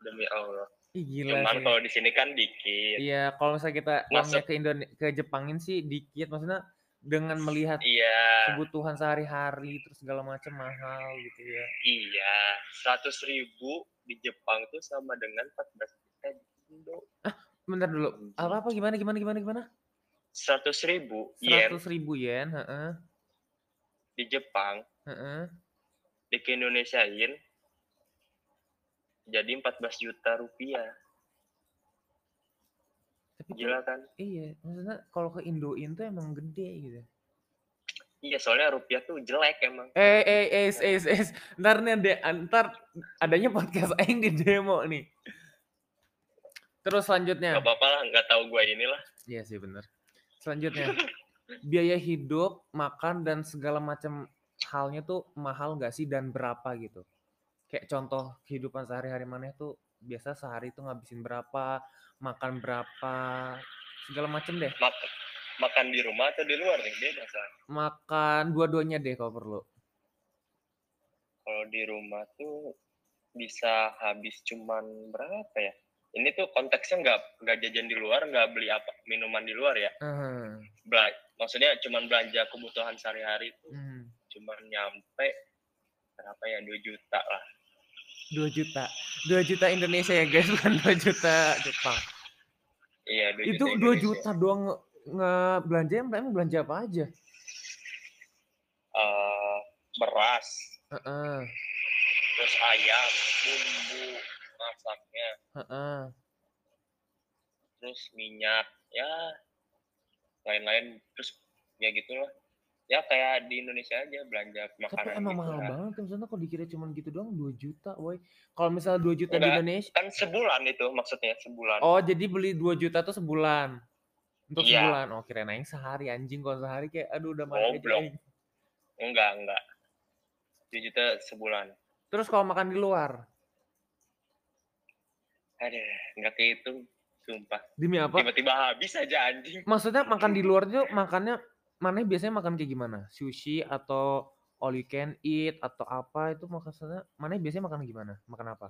demi Allah Ih gila cuman kalau di sini kan dikit Iya, kalau misalnya kita Masuk. uangnya ke Indonesia ke Jepangin sih dikit maksudnya dengan melihat iya kebutuhan sehari-hari terus segala macam mahal gitu ya. iya 100 ribu di Jepang tuh sama dengan 14 juta di Indo Bentar dulu. Apa apa gimana gimana gimana gimana? 100 ribu yen 100 ribu yen, heeh. di Jepang Heeh. di ke Indonesiain jadi 14 juta rupiah Tapi gila kan iya, maksudnya kalau ke Indoin tuh emang gede gitu. Iya soalnya rupiah tuh jelek emang Eh eh eh eh eh, eh. ntar nih ada ntar adanya podcast aing di demo nih. Terus selanjutnya. Gak apa-apa lah nggak tahu gue inilah Iya sih bener. Selanjutnya biaya hidup, makan dan segala macam halnya tuh mahal nggak sih dan berapa gitu? Kayak contoh kehidupan sehari-hari maneh tuh biasa sehari tuh ngabisin berapa, makan berapa, segala macem deh. Mak makan di rumah atau di luar nih beda San? Makan dua-duanya deh kalau perlu. Kalau di rumah tuh bisa habis cuman berapa ya? Ini tuh konteksnya nggak nggak jajan di luar, nggak beli apa minuman di luar ya. Heeh. Bela maksudnya cuman belanja kebutuhan sehari-hari itu Mhm. cuman nyampe berapa ya 2 juta lah. 2 juta. 2 juta Indonesia ya guys, bukan 2 juta Jepang. Iya 2 Itu juta 2 Indonesia. juta doang ngebelanja emang belanja apa aja? Eh, beras, Heeh. terus ayam, bumbu masaknya, Heeh. terus minyak, ya lain-lain terus ya gitulah. Ya kayak di Indonesia aja belanja Tapi makanan emang gitu mahal lah. banget ya, misalnya kalau dikira cuman gitu doang 2 juta woy. Kalau misalnya 2 juta di Enggak, Indonesia kan sebulan itu maksudnya sebulan. Oh, jadi beli 2 juta tuh sebulan? Untuk Iya. sebulan? Oh, kirain aing sehari, anjing kalau sehari kayak aduh udah mati aja aing. Enggak, enggak. 2 juta sebulan. Terus kalau makan di luar? Aduh, enggak kehitung, sumpah. Demi apa? Tiba-tiba habis aja anjing. Maksudnya makan di luar tuh makannya maneh biasanya makan kayak gimana? Sushi atau all you can eat atau apa itu maksudnya maneh biasanya makan gimana? Makan apa?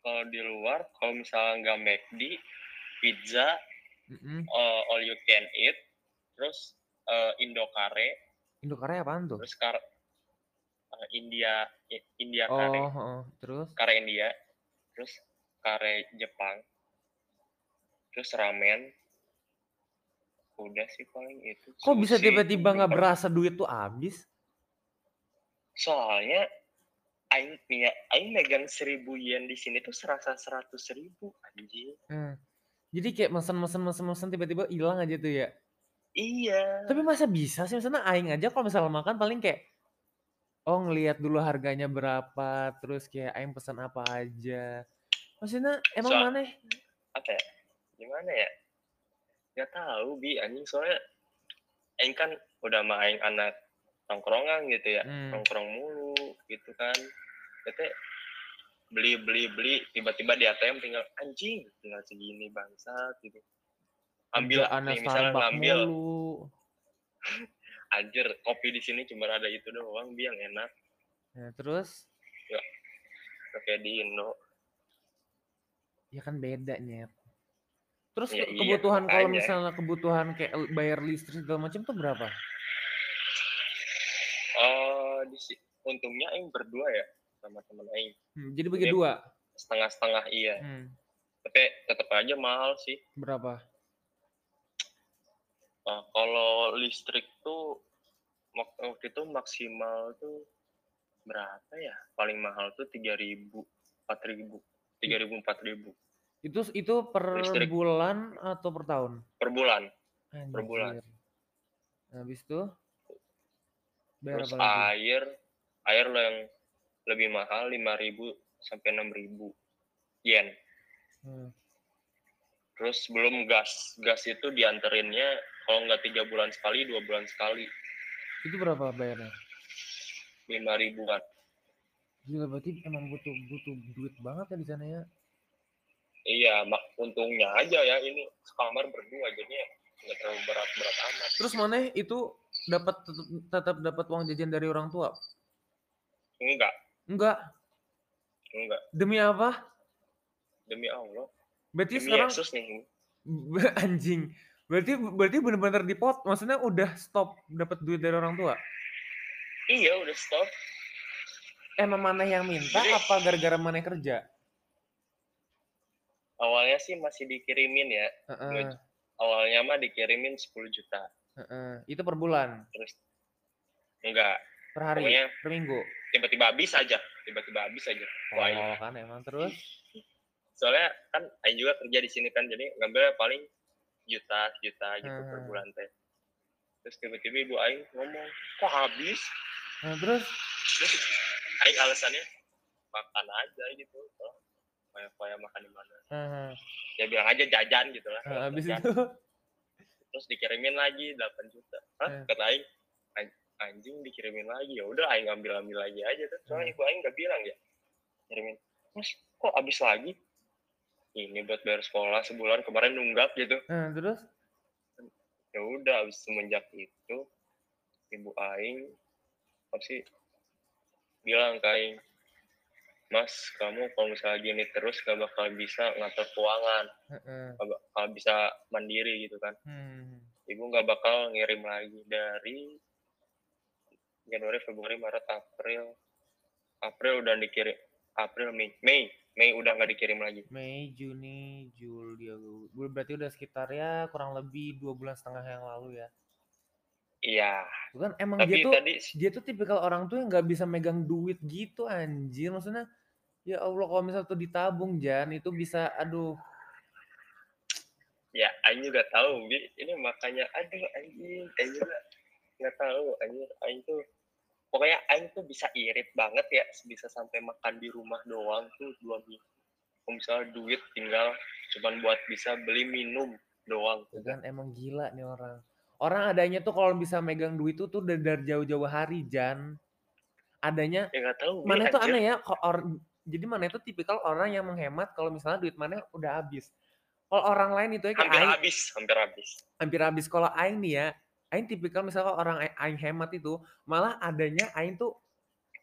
Kalau di luar, kalau misalnya nggak McD, pizza, Mhm. eh, all you can eat, terus eh, Indokare, Indokare apaan tuh? terus kar eh, India India Oh, kare, heeh. Terus? kare India, terus kare Jepang, terus ramen. Udah sih paling itu. Kok bisa tiba-tiba nggak berasa duit tuh habis? Soalnya Aing nih ya, Aing megang seribu yen di sini tuh serasa seratus ribu anjing. Hmm. Jadi kayak mesen-mesen mesen-mesen tiba-tiba hilang aja tuh ya? Iya. Tapi masa bisa sih? Misalnya aing aja kalau misalnya makan paling kayak oh ngelihat dulu harganya berapa, terus kayak aing pesan apa aja. Maksudnya emang So- maneh apa ya? Gimana ya? Gak tahu bi anjing soalnya Aing kan udah main anak tongkrongan gitu ya, Hmm. nongkrong mulu gitu kan. Jadi beli beli beli tiba-tiba di ATM tinggal anjing tinggal segini bangsat gitu. Ambil nih misalnya ngambil anjir kopi di sini cuma ada itu doang bi yang enak Nah, terus kayak di Indo. ya kan beda nyet. Terus Ya iya, kebutuhan kalau makanya. misalnya kebutuhan kayak bayar listrik segala macam tuh berapa? Oh, di untungnya Aing berdua ya sama temen Aing. Hmm, jadi bagi dua. Setengah-setengah iya. Hmm, Tapi tetap aja mahal sih. berapa? Nah, kalau listrik tuh waktu itu maksimal tuh berapa ya? Paling mahal tuh 3000, 4000. 3000 4000 Itu itu per Listrik. bulan atau per tahun? per bulan. Per bulan. Anjir. Habis itu bayar Terus air air lo yang lebih mahal 5000 sampai 6000 yen. Hmm. Terus belum gas. Gas itu dianterinnya kalau nggak tiga bulan sekali, dua bulan sekali. Itu berapa bayarnya? lima ribuan. Gila berarti emang butuh butuh duit banget ya di sana ya. Iya, mak untungnya aja ya ini sekamar berdua jadinya nggak terlalu berat-berat amat. Terus mana itu dapat tetap dapat uang jajan dari orang tua? Enggak, Enggak. enggak. Demi apa? Demi Allah. Berarti Demi sekarang Yesus nih. anjing. Berarti berarti benar-benar dipot. Maksudnya udah stop dapat duit dari orang tua. Iya, udah stop. Emang mana yang minta Jadi- apa gara-gara mana kerja? Awalnya sih masih dikirimin ya. Heeh, Awalnya mah dikirimin 10 juta. heeh. Itu per bulan, Terus enggak, per hari, Pokoknya per minggu. Tiba-tiba habis aja. Tiba-tiba habis aja. Wah, iya. Oh kan emang terus. Soalnya kan Aing juga kerja di sini kan, jadi ngambilnya paling juta, juta gitu per Hmm. bulan teh. Terus tiba-tiba ibu Aing ngomong, kok habis? Nah, terus Terus Aing alasannya makan aja gitu. Oh, Kayak makan di mana? heeh, Ya bilang aja jajan gitu lah. heeh, habis Jajan. itu Terus dikirimin lagi 8 juta. Hah? Hmm. Kata Aing, "An- anjing dikirimin lagi. Ya udah aing ambil ambil lagi aja tuh. Soalnya Hmm. ibu aing nggak bilang ya. Kirimin mas kok habis lagi? Ini buat bayar sekolah sebulan kemarin nunggak gitu. Nah, terus? Ya udah habis semenjak itu ibu aing apa sih bilang ke aing mas kamu kalau misalnya gini terus gak bakal bisa ngatur keuangan gak bakal bisa mandiri gitu kan. Hmm. ibu nggak bakal ngirim lagi dari Januari Februari Maret April April udah dikirim April Mei Mei Mei udah nggak dikirim lagi Mei, Juni, Juli, Agustus. Berarti udah sekitar ya kurang lebih dua bulan setengah yang lalu ya. iya Itu kan emang tapi dia tuh tadi dia tuh tipikal orang tuh yang nggak bisa megang duit gitu anjir. Maksudnya ya Allah kalau misalnya tuh ditabung Jan itu bisa aduh ya Aing juga tahu Bi. ini makanya aduh anjing Aing juga nggak tahu anjir Aing tuh pokoknya Aing tuh bisa irit banget ya bisa sampai makan di rumah doang tuh dua minggu misalnya duit tinggal cuman buat bisa beli minum doang kan emang gila nih orang. Orang adanya tuh kalau bisa megang duit tuh tuh dari, jauh-jauh hari Jan. Adanya ya nggak tahu Bi, mana itu aneh ya orang jadi mana itu tipikal orang yang menghemat kalau misalnya duit mana udah habis. Kalau orang lain itu ya kayak hampir aing, habis hampir habis hampir habis. Kalau aing nih ya, aing tipikal misalnya orang aing, hemat itu malah adanya aing tuh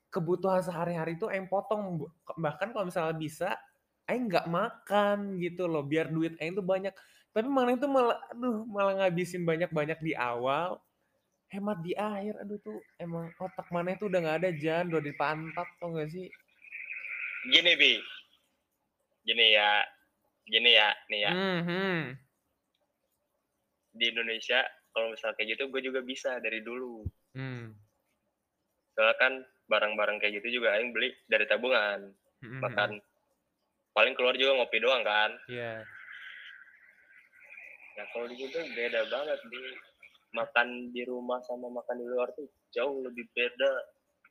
kebutuhan sehari-hari itu aing potong bahkan kalau misalnya bisa aing nggak makan gitu loh biar duit aing tuh banyak. Tapi mana itu malah aduh malah ngabisin banyak-banyak di awal hemat di akhir aduh tuh emang otak mana itu udah nggak ada jan udah dipantat tau gak sih gini bi gini ya gini ya nih ya Mhm. di Indonesia kalau misalnya kayak gitu gue juga bisa dari dulu Hmm. soalnya kan barang-barang kayak gitu juga aing beli dari tabungan Mhm. makan paling keluar juga ngopi doang kan Iya. ya kalau di situ beda banget di makan di rumah sama makan di luar tuh jauh lebih beda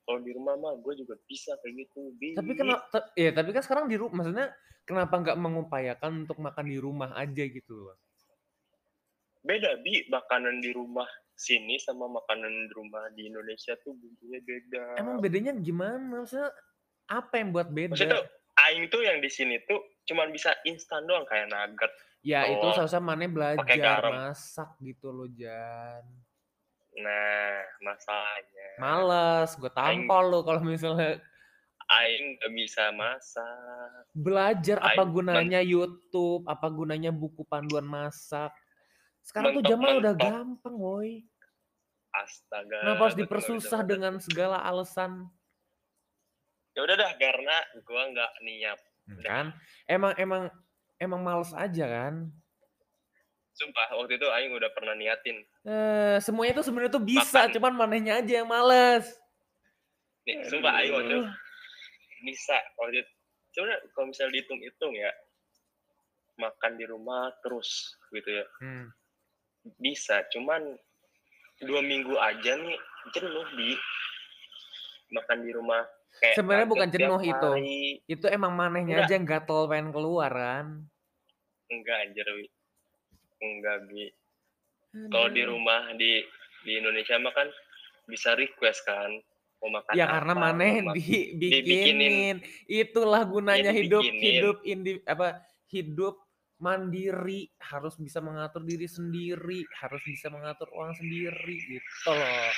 kalau di rumah mah gue juga bisa kayak gitu bi Tapi kenapa? Ya tapi kan sekarang di rumah, maksudnya kenapa nggak mengupayakan untuk makan di rumah aja gitu loh? Beda bi makanan di rumah sini sama makanan di rumah di Indonesia tuh bumbunya beda Emang bedanya gimana? Maksudnya apa yang buat beda? maksudnya tuh aing tuh yang di sini tuh cuman bisa instan doang kayak nugget ya itu Oh, seharusnya mana belajar masak gitu loh Jan. nah masalahnya Males, gue tampol lo kalau misalnya aing gak bisa masak belajar apa Aing gunanya YouTube, apa gunanya buku panduan masak. Sekarang tuh zaman udah Mentok-mentok. gampang, woi. astaga Kenapa harus betul, dipersusah betul, dengan segala alasan? ya udah dah karena gua nggak niat Kan? Emang emang emang males aja kan? sumpah waktu itu aing udah pernah niatin Eh, semuanya tuh sebenarnya tuh bisa, Makan. cuman manehnya aja yang males. nih sumpah aing waktu itu bisa waktu itu sebenarnya kalau misalnya dihitung-hitung ya makan di rumah terus gitu ya Hmm. Bisa cuman dua minggu aja nih jenuh di makan di rumah kayak Sebenarnya bukan jenuh itu. hari. Itu emang manehnya Enggak. aja yang gatel pengen keluar kan. enggak anjir Wi. enggak bi kalau di rumah di di Indonesia mah kan bisa request kan mau makan Ya karena apa, maneh mau mak- dibikinin. dibikinin. Itulah gunanya hidup dibikinin. hidup indi apa hidup mandiri, harus bisa mengatur diri sendiri, harus bisa mengatur uang sendiri gitu loh.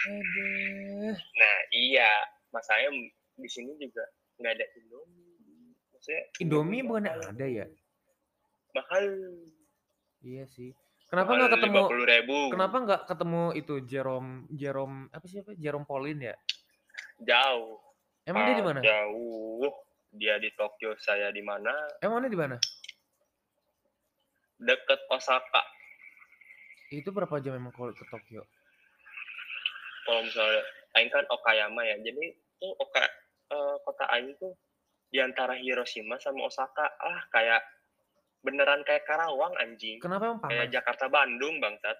Aduh. nah iya masanya di sini juga nggak ada Indomie maksudnya Indomie mahal. ada ya? mahal Iya sih. Kenapa nggak ketemu ribu Kenapa nggak ketemu itu Jerome Jerome apa sih apa Jerome Pauline ya? jauh Emang dia di Ah, mana? jauh dia di Tokyo saya di mana Emang dia di mana? Deket Osaka. Itu berapa jam emang kalau ke Tokyo? kalau misalnya Aing kan Okayama ya. Jadi tuh Oka eh, kota Aing tuh di antara Hiroshima sama Osaka. Ah kayak beneran kayak Karawang anjing. Kenapa emang kayak panas? Jakarta Bandung bangsat.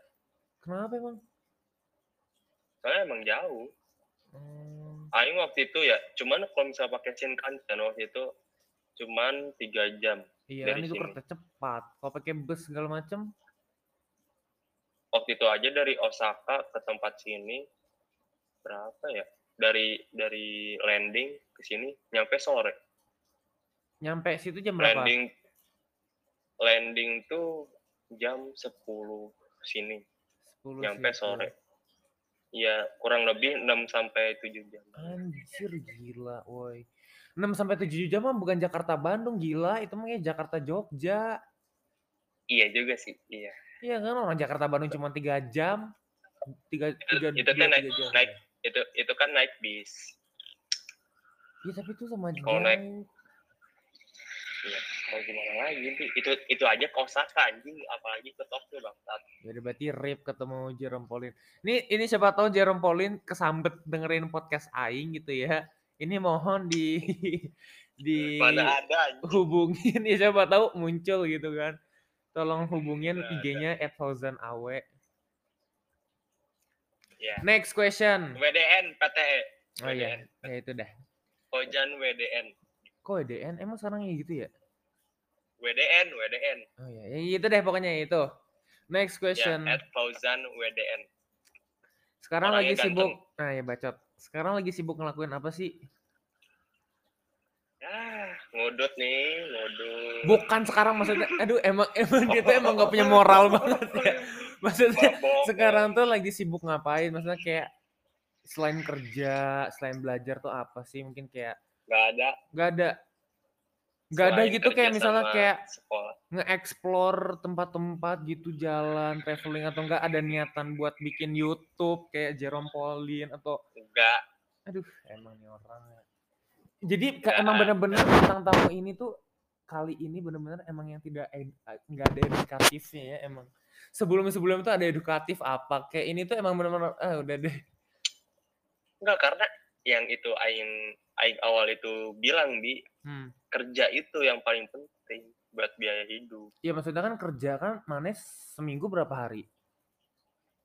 Kenapa emang? soalnya emang jauh. Hmm, Aing waktu itu ya cuman kalau misalnya pakai Shinkansen waktu itu cuman tiga jam iya kan Dari itu kereta cepat. Kalau pakai bus segala macem, waktu itu aja dari Osaka ke tempat sini berapa ya dari dari landing ke sini nyampe sore nyampe situ jam berapa landing landing tuh jam 10 sini 10 nyampe situ. sore Iya, kurang lebih 6 sampai 7 jam. Anjir gila, woi. 6 sampai 7 jam mah bukan Jakarta Bandung, gila. Itu mah ya Jakarta Jogja. Iya juga sih, iya. Iya kan orang Jakarta Bandung cuma 3 jam. 3 3 itu kan naik, naik itu itu kan naik bis. Iya tapi itu sama Kalau jauh. naik- Iya, mau gimana lagi sih? Itu itu aja kosaka anjing, apalagi ke Tokyo bangsat. Jadi berarti rip ketemu Jerome Pauline. Ini ini siapa tahu Jerome Pauline kesambet dengerin podcast aing gitu ya. Ini mohon di di Mana ada anjing. hubungin ya siapa tahu muncul gitu kan. Tolong hubungin Nggak ada. IG-nya @fauzanawe. Iya. Next question. WDN PTE. Oh iya, ya itu dah. Kojan WDN. Kok EDN emang sekarang ya gitu ya? WDN, WDN. Oh iya, ya itu deh pokoknya itu. Next Ya, question. at Fauzan WDN. Sekarang lagi orangnya sibuk. Nah, ya bacot. Sekarang lagi sibuk ngelakuin apa sih? Ah, ngudut nih, ngudut. Bukan sekarang maksudnya. Aduh, emang emang dia tuh emang gak punya moral banget ya. Maksudnya sekarang tuh lagi sibuk ngapain? Maksudnya kayak selain kerja, selain belajar tuh apa sih? Mungkin kayak nggak ada. gak ada gak ada gitu kayak misalnya kayak nge-explore tempat-tempat gitu jalan traveling atau enggak ada niatan buat bikin YouTube kayak Jerome Pauline atau Enggak. aduh emang nih orang ya. jadi ka- Nggak emang bener-bener tentang tamu ini tuh kali ini bener-bener emang yang tidak ed- nggak ada edukatifnya ya emang. Sebelum-sebelum itu ada edukatif apa? Kayak ini tuh emang bener-bener ah udah deh. Enggak karena yang itu aing aing awal itu bilang bi hmm. kerja itu yang paling penting buat biaya hidup. ya maksudnya kan kerja kan mana seminggu berapa hari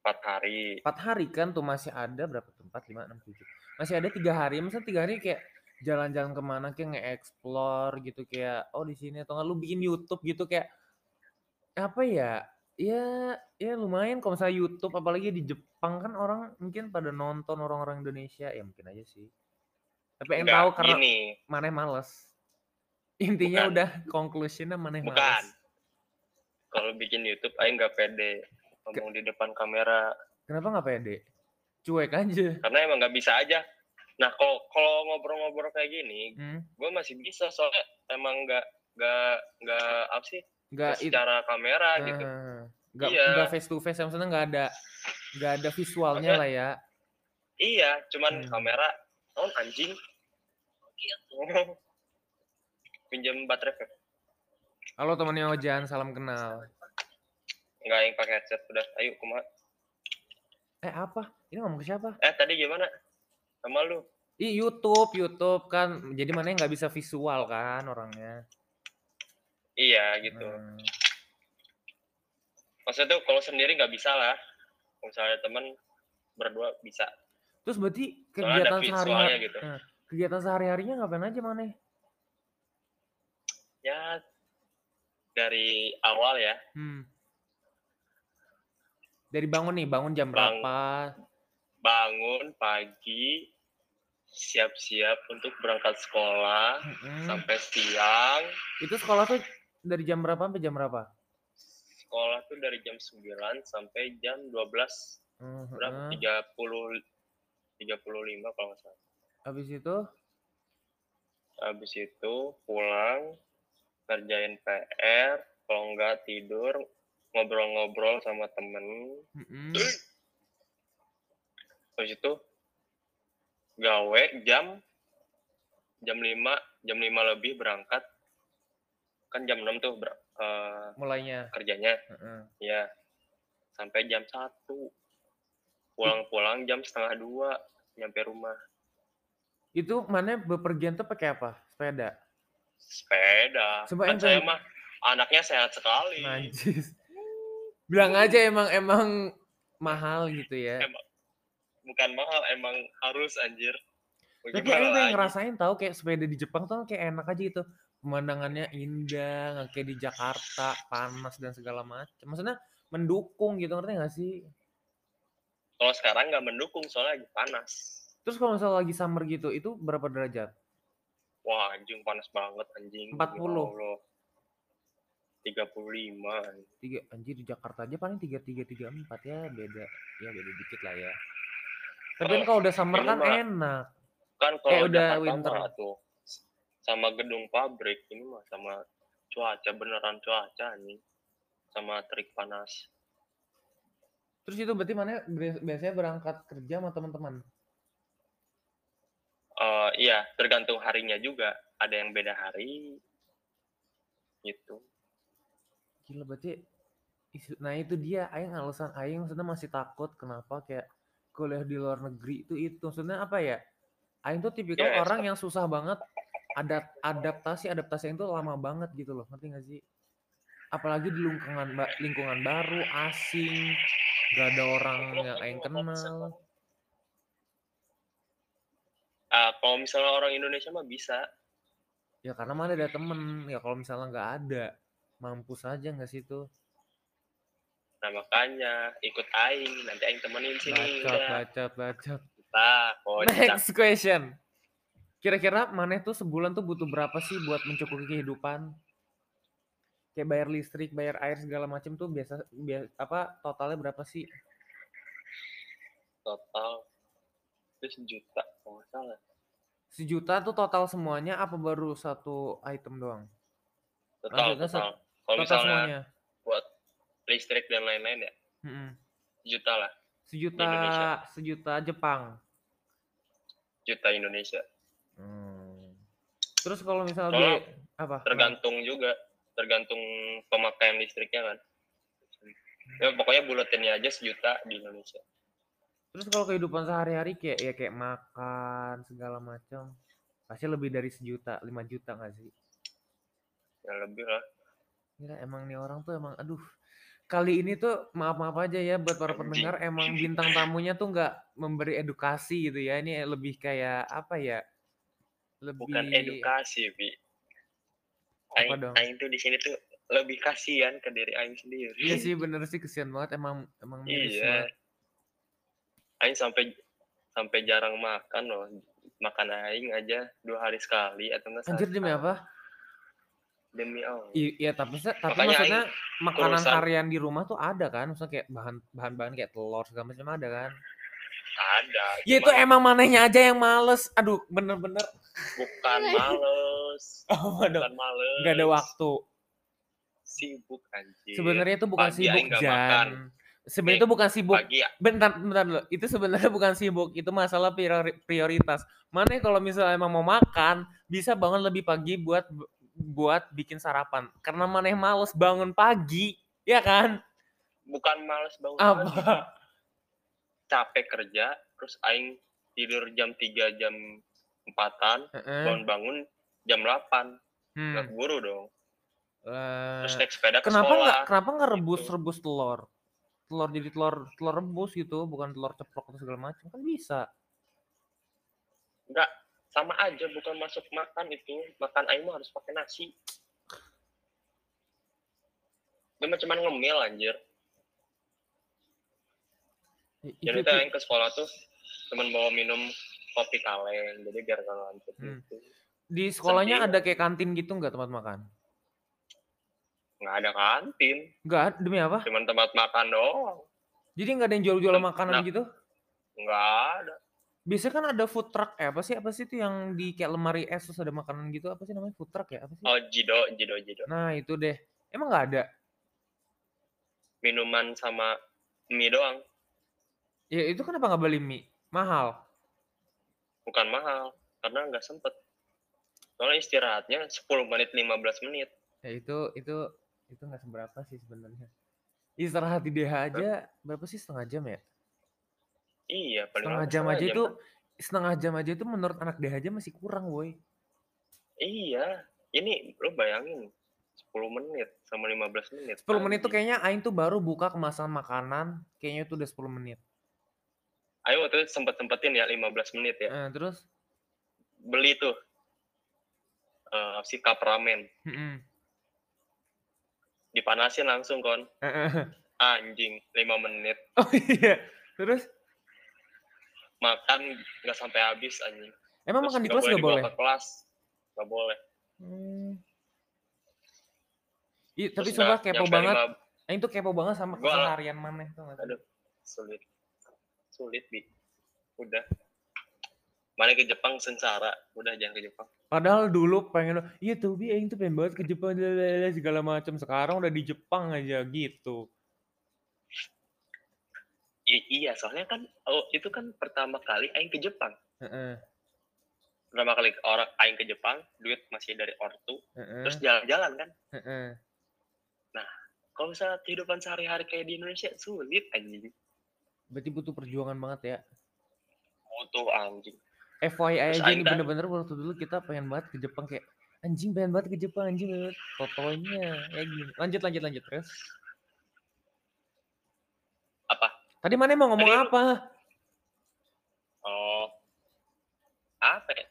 Empat hari. empat hari kan tuh masih ada berapa tuh empat lima enam tujuh masih ada tiga hari maksudnya tiga hari kayak jalan-jalan ke mana kayak nge-explore gitu kayak oh di sini atau nggak lu bikin YouTube gitu kayak apa ya ya ya lumayan kalau misalnya YouTube apalagi di Jepang kan orang mungkin pada nonton orang-orang Indonesia ya mungkin aja sih tapi yang tahu karena gini, mana males intinya Bukan. udah conclusionnya mana bukan. males Kalau bikin YouTube aing nggak pede ngomong di depan kamera kenapa nggak pede cuek aja karena emang nggak bisa aja. Nah, kalau kalau ngobrol-ngobrol kayak gini, hmm? gue masih bisa soalnya emang nggak nggak nggak apa sih nggak it- secara kamera gitu. Ah, nggak Iya. nggak face to face maksudnya nggak ada nggak ada visualnya Maksudnya- lah ya Iya, cuman Hmm. kamera on anjing. Pinjam baterai halo temannya Ojan salam kenal Enggak yang pakai headset udah. Ayo kumaha. eh apa ini ngomong ke siapa Eh tadi gimana? Sama lu? Ih YouTube YouTube kan jadi mana nggak bisa visual kan orangnya Iya gitu. Hmm. Maksudnya tuh kalau sendiri nggak bisa lah. Kalau misalnya temen berdua bisa. terus berarti kegiatan visualnya sehari gitu. kegiatan sehari harinya ngapain aja mana Ya dari awal ya. hmm. dari bangun nih bangun jam Bang- berapa Bangun pagi, siap-siap untuk berangkat sekolah Mm-mm. sampai siang. itu sekolah tuh dari jam berapa sampai jam berapa Sekolah tuh dari jam 9 sampai jam 12 Mhm. berapa? 30 35 kalau nggak salah. habis itu Habis itu pulang kerjain PR, kalau nggak tidur ngobrol-ngobrol sama temen. mm-mm. Habis itu gawe jam jam 5 jam 5 lebih berangkat kan jam 6 tuh ber- eh, mulainya. kerjanya. Heeh. ya sampai jam 1 pulang-pulang jam setengah dua nyampe rumah. Itu mana bepergian tuh pakai apa? Sepeda? Sepeda. Coba kan saya mah anaknya sehat sekali. Najis. Bilang aja emang emang mahal gitu ya. Emang bukan mahal emang harus anjir. Tapi yang lagi? ngerasain tahu kayak sepeda di Jepang tuh kayak enak aja gitu. Pemandangannya indah, nggak kayak di Jakarta panas dan segala macam. Maksudnya mendukung gitu ngerti gak sih? Kalau sekarang nggak mendukung soalnya lagi panas. Terus kalau misalnya lagi summer gitu, itu berapa derajat? Wah, anjing panas banget anjing. 40. Ya Allah. 35. Tiga, anjir di Jakarta aja paling tiga tiga tiga empat ya beda ya beda dikit lah ya. Tapi kan kalau udah summer kan enak. Kan Eh, kalau udah Jakarta winter. tuh sama gedung pabrik ini mah sama cuaca beneran cuaca nih sama terik panas. Terus itu berarti mana bi- biasanya berangkat kerja sama teman-teman? Eh iya, tergantung harinya juga. Ada yang beda hari gitu. Gila berarti nah itu dia aing alasan aing maksudnya masih takut kenapa kayak kuliah di luar negeri itu itu maksudnya apa ya? Aing tuh tipikal Ya, orang yang susah banget ada adaptasi adaptasi itu lama banget gitu loh ngerti gak sih? Apalagi di lingkungan lingkungan baru asing gak ada orang yang aing kenal. Ah, kalau misalnya orang Indonesia mah bisa. Ya karena mana ada temen ya kalau misalnya nggak ada mampus aja nggak sih itu Nah makanya ikut aing, nanti aing temenin sini bacot udah. bacot bacot. Nah, kocak. Next question. Kira-kira Maneh tuh sebulan tuh butuh berapa sih buat mencukupi kehidupan? Kayak bayar listrik, bayar air segala macam tuh biasa, biasa apa totalnya berapa sih? total itu sejuta kalau nggak salah. Sejuta tuh total semuanya apa baru satu item doang? Total, Maksudnya total. Kalau Total misalnya semuanya. buat listrik dan lain-lain ya, Mm-mm. sejuta lah, Sejuta, sejuta Jepang. juta Indonesia. Hmm. Terus kalau misalnya biaya- apa? Tergantung juga, tergantung pemakaian listriknya kan. Ya pokoknya buletinnya aja sejuta di Indonesia. Terus kalau kehidupan sehari-hari kayak ya kayak makan segala macam pasti lebih dari sejuta, lima juta nggak sih? Ya lebih lah. Gila, emang nih orang tuh emang aduh. Kali ini tuh maaf-maaf aja ya buat para pendengar emang bintang tamunya tuh nggak memberi edukasi gitu ya. Ini lebih kayak apa ya? Lebih Bukan edukasi, Bi. Aing, dong? aing tuh di sini tuh lebih kasihan ke diri aing sendiri. Iya sih bener sih kesian banget emang emang Iya. Aing sampai sampai jarang makan loh. Makan aing aja dua hari sekali atau enggak Anjir demi apa? Demi Allah. Iya tapi tapi Makanya maksudnya makanan urusan- harian di rumah tuh ada kan? Maksudnya kayak bahan bahan-bahan kayak telur segala macam ada kan? Ada. Ya itu emang manehnya aja yang males. Aduh, bener-bener. bukan males. Dong? Bukan males. Gak ada waktu. Sibuk anjir. Sebenarnya itu bukan Pagi sibuk. Jan. Sebenarnya itu bukan sibuk. Pagi ya. Bentar, bentar dulu. Itu sebenarnya bukan sibuk. Itu masalah priori- prioritas. Mana kalau misalnya emang mau makan, bisa bangun lebih pagi buat buat bikin sarapan. Karena maneh males bangun pagi, ya kan? Bukan males bangun pagi. Apa? Capek kerja, terus aing tidur jam 3 jam 4-an, Heeh. bangun-bangun jam 8. Hmm. Nggak buru dong. Eh, Terus naik sepeda ke kenapa sekolah. nggak kenapa nggak gitu. rebus rebus telur? Telur jadi telur telur rebus gitu, bukan telur ceplok atau segala macam kan bisa. Enggak, sama aja bukan masuk makan itu. Makan mah harus pakai nasi. Dia mah cuman ngemil anjir. I- Jadi itu- itu- aing ke sekolah tuh temen bawa minum kopi kaleng. Jadi biar nggak ngantuk Hmm. gitu. di sekolahnya sedih. ada kayak kantin gitu nggak tempat makan? Nggak ada kantin. Nggak demi apa? Cuman tempat makan doang. Jadi nggak ada yang jual-jual makanan nah. gitu? Nggak ada. Biasanya kan ada food truck, eh apa sih apa sih itu yang di kayak lemari es terus ada makanan gitu apa sih namanya food truck ya apa sih? Oh, jido, jido, jido. Nah itu deh, emang nggak ada? Minuman sama mie doang. Ya itu kenapa nggak beli mie? Mahal. Bukan mahal. Karena nggak sempet. Soalnya istirahatnya 10 menit, 15 menit. Ya itu itu itu nggak seberapa sih sebenarnya. Istirahat di DH aja berapa sih setengah jam ya? Iya, paling Setengah jam aja itu kan. setengah jam aja itu menurut anak DH aja masih kurang, woi. Iya. Ini lo bayangin 10 menit sama 15 menit. 10 menit tuh kayaknya Aing tuh baru buka kemasan makanan, kayaknya itu udah 10 menit. Ayo waktu itu sempet-sempetin ya 15 menit ya. Eh, terus Beli tuh eh si cup ramen. Mm-mm. Dipanasin langsung kon. Eh. Anjing, 5 menit. Oh iya. Terus makan nggak sampai habis anjing. Emang Terus makan di nggak kelas boleh nggak boleh? ke kelas. Nggak boleh. Hmm. Ih, tapi sumpah kepo banget. lima- Aing tuh kepo banget sama keseharian maneh tuh? Aduh, sulit. Sulit, Bi. Udah. Mana ke Jepang sengsara. Udah jangan ke Jepang. Padahal dulu pengen iya tuh bi aing tuh pengen banget ke Jepang segala macam. Sekarang udah di Jepang aja gitu. I- iya, soalnya kan oh, itu kan pertama kali aing ke Jepang. Heeh, Pertama kali orang aing ke Jepang, duit masih dari ortu, heeh, terus jalan-jalan kan. heeh. Kalau misalnya kehidupan sehari-hari kayak di Indonesia sulit anjing. Berarti butuh perjuangan banget ya. Butuh anjing. FYI Terus aja kan- bener-bener waktu dulu kita pengen banget ke Jepang kayak anjing pengen banget ke Jepang anjing banget. Totonya ya gini. Lanjut lanjut lanjut terus. Apa? Tadi mana mau ngomong Tadi apa? Oh. Apa ya?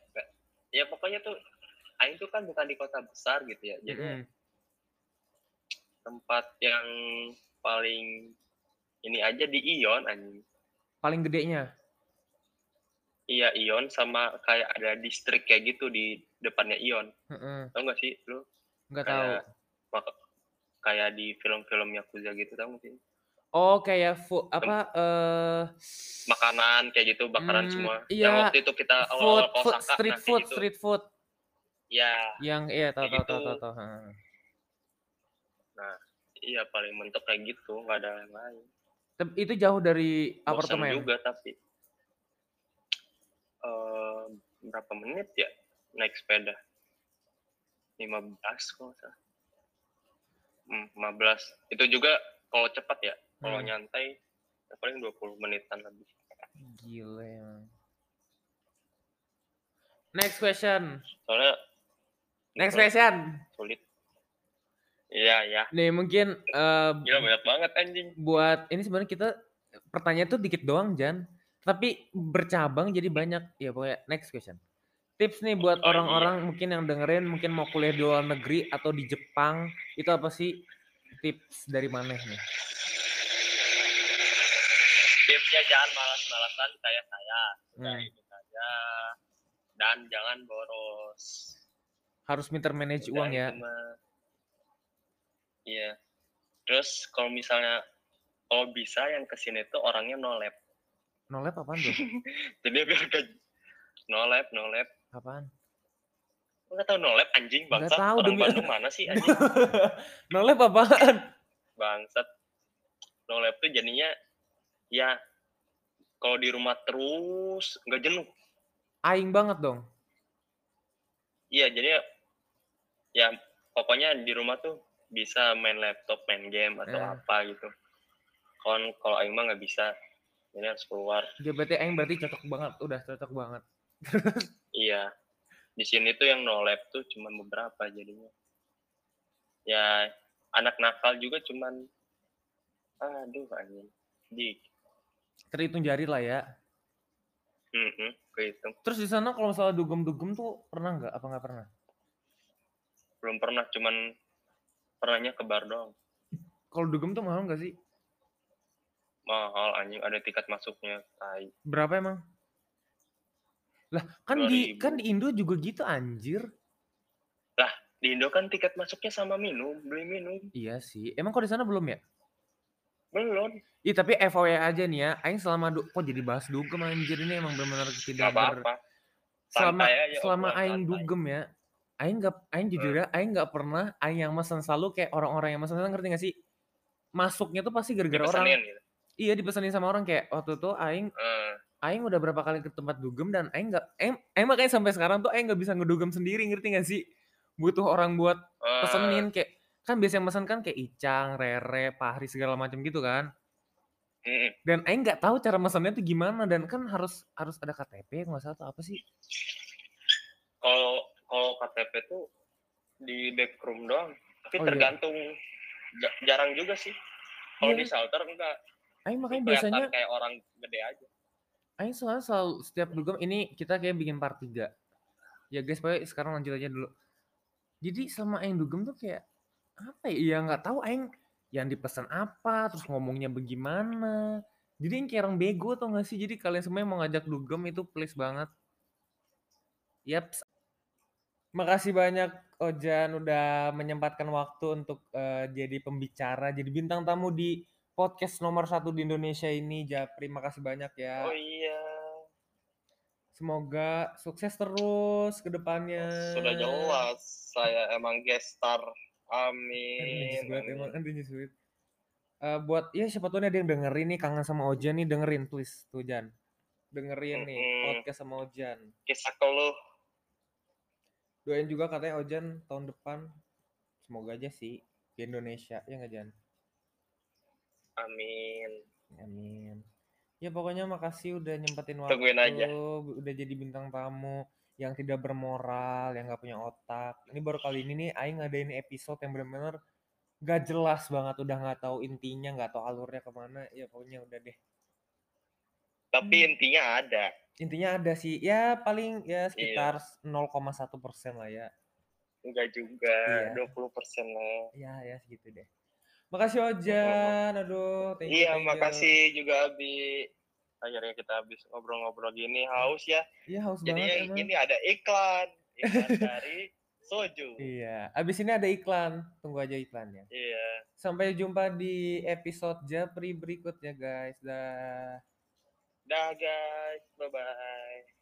Ya pokoknya tuh aing tuh kan bukan di kota besar gitu ya. Jadi Mm-mm. tempat yang paling ini aja di Ion anjing. Paling gedenya. Iya Ion sama kayak ada distrik kayak gitu di depannya Ion. Heeh. Tau gak sih lu? Nggak tahu. Kayak di film-film Yakuza gitu gak sih? Oh kayak fu apa eh Makanan kayak gitu bakaran Hmm, semua. iya. Yang waktu itu kita food, awal-awal ke food Osaka street nah, food gitu. street food Ya, yang iya tahu tahu tahu gitu. tahu tahu. heeh. iya paling mentok kayak gitu, nggak ada yang lain. Itu jauh dari Bosan apartemen. juga tapi eh berapa menit ya naik sepeda? 15 kalau nggak salah. Hmm, 15. Itu juga kalau cepat ya. Kalau Hmm. nyantai ya paling 20 menitan lebih. Gila emang. Next question. Soalnya Next question. sulit. Iya, ya. Nih mungkin eh, Gila banyak banget anjing. buat ini sebenarnya kita pertanyaan tuh dikit doang Jan, tapi bercabang jadi banyak. Ya pokoknya next question. Tips nih buat Oh, orang-orang mungkin yang dengerin mungkin mau kuliah di luar negeri atau di Jepang itu apa sih tips dari mana nih? Tipsnya jangan malas-malasan kayak saya. Hmm. itu saja. Dan jangan boros. Harus pinter manage Udah uang ya. Iya. Terus kalau misalnya kalau bisa yang ke sini tuh orangnya no lab. No lab apaan tuh? Jadi biar ke no lab, no lab. Apaan? Enggak tahu no lab anjing bangsat. tahu, Orang demi- Bandung mana sih anjing no lab apaan? bangsat. No lab tuh jadinya ya kalau di rumah terus nggak jenuh. Aing banget dong. Iya, jadi ya pokoknya di rumah tuh bisa main laptop, main game atau Eh. apa gitu. Kalau kalau Aing mah nggak bisa, ini harus keluar. Dia berarti Aing berarti cocok banget, udah cocok banget. Iya, di sini tuh yang no lab tuh cuma beberapa jadinya. Ya anak nakal juga cuman, aduh anjing, di, Terhitung jari lah ya. mm kehitung. Terus di sana kalau misalnya dugem-dugem tuh pernah nggak? Apa nggak pernah? Belum pernah, cuman pernahnya ke bar doang. Kalau dugem tuh mahal nggak sih? Mahal anjing, ada tiket masuknya, tai. Berapa emang? Lah kan di 2000. kan di Indo juga gitu anjir. Di Indo kan tiket masuknya sama minum, beli minum. Iya sih. Emang kok di sana belum ya? Belum. Iya tapi FYI aja nih ya, Aing selama du- kok jadi bahas dugem anjir ini emang benar-benar Gak tidak ber, apa-apa. selama aja, selama obrolan aing dugem ya aing nggak aing jujur ya aing nggak pernah aing yang mesen selalu kayak orang-orang yang mesen ngerti gak sih? Masuknya tuh pasti gara-gara orang. Gitu. iya dipesenin sama orang kayak waktu itu aing Eh, aing udah berapa kali ke tempat dugem dan aing nggak aing, aing makanya sampai sekarang tuh aing nggak bisa ngedugem sendiri ngerti gak sih? Butuh orang buat pesenin kayak kan biasa yang mesen kan kayak Icang, Rere, Pahri segala macam gitu kan. Dan aing nggak tahu cara mesennya tuh gimana dan kan harus harus ada KTP nggak salah atau apa sih? Kalau kalau KTP tuh di backroom doang. Tapi Oh, iya. tergantung ja- jarang juga sih. Kalau Iya. di shelter enggak. aing makanya biasanya kayak orang gede aja. Aing soalnya selalu setiap dugem ini kita kayak bikin part 3. Ya guys, pokoknya sekarang lanjut aja dulu. Jadi selama Aing dugem tuh kayak apa ya? Ya nggak tahu Aing yang dipesan apa, terus ngomongnya bagaimana. Jadi yang kayak orang bego atau nggak sih? Jadi kalian semua yang mau ngajak dugem itu please banget. Yaps. Makasih banyak Ojan udah menyempatkan waktu untuk uh, jadi pembicara, jadi bintang tamu di podcast nomor satu di Indonesia ini. Japri, makasih banyak ya. Oh iya. Semoga sukses terus ke depannya. Sudah jelas, saya emang guest star. Amin. Emang uh, buat ya siapa nih ada yang dengerin nih kangen sama Ojan nih dengerin please tuh Jan dengerin nih mm -hmm. podcast sama Ojan kisah keluh doain juga katanya Ojan tahun depan. Semoga aja sih di Indonesia ya nggak Jan? Amin. Amin. Ya pokoknya makasih udah nyempetin waktu Tungguin aja. udah jadi bintang tamu yang tidak bermoral yang nggak punya otak. Ini baru kali ini nih Aing ngadain episode yang benar-benar gak jelas banget udah nggak tahu intinya nggak tahu alurnya ke mana. Ya pokoknya udah deh. Tapi intinya ada intinya ada sih ya paling ya sekitar iya. 0,1 persen lah ya enggak juga iya. 20 persen lah ya ya segitu deh makasih Ojan aduh thank you, iya thank makasih you. juga Abi akhirnya kita habis ngobrol-ngobrol gini haus ya iya haus jadi banget emang. ini ada iklan iklan dari Soju. Iya. Abis ini ada iklan. Tunggu aja iklannya. Iya. Sampai jumpa di episode Japri berikutnya guys. Dah. Dah guys. Bye-bye.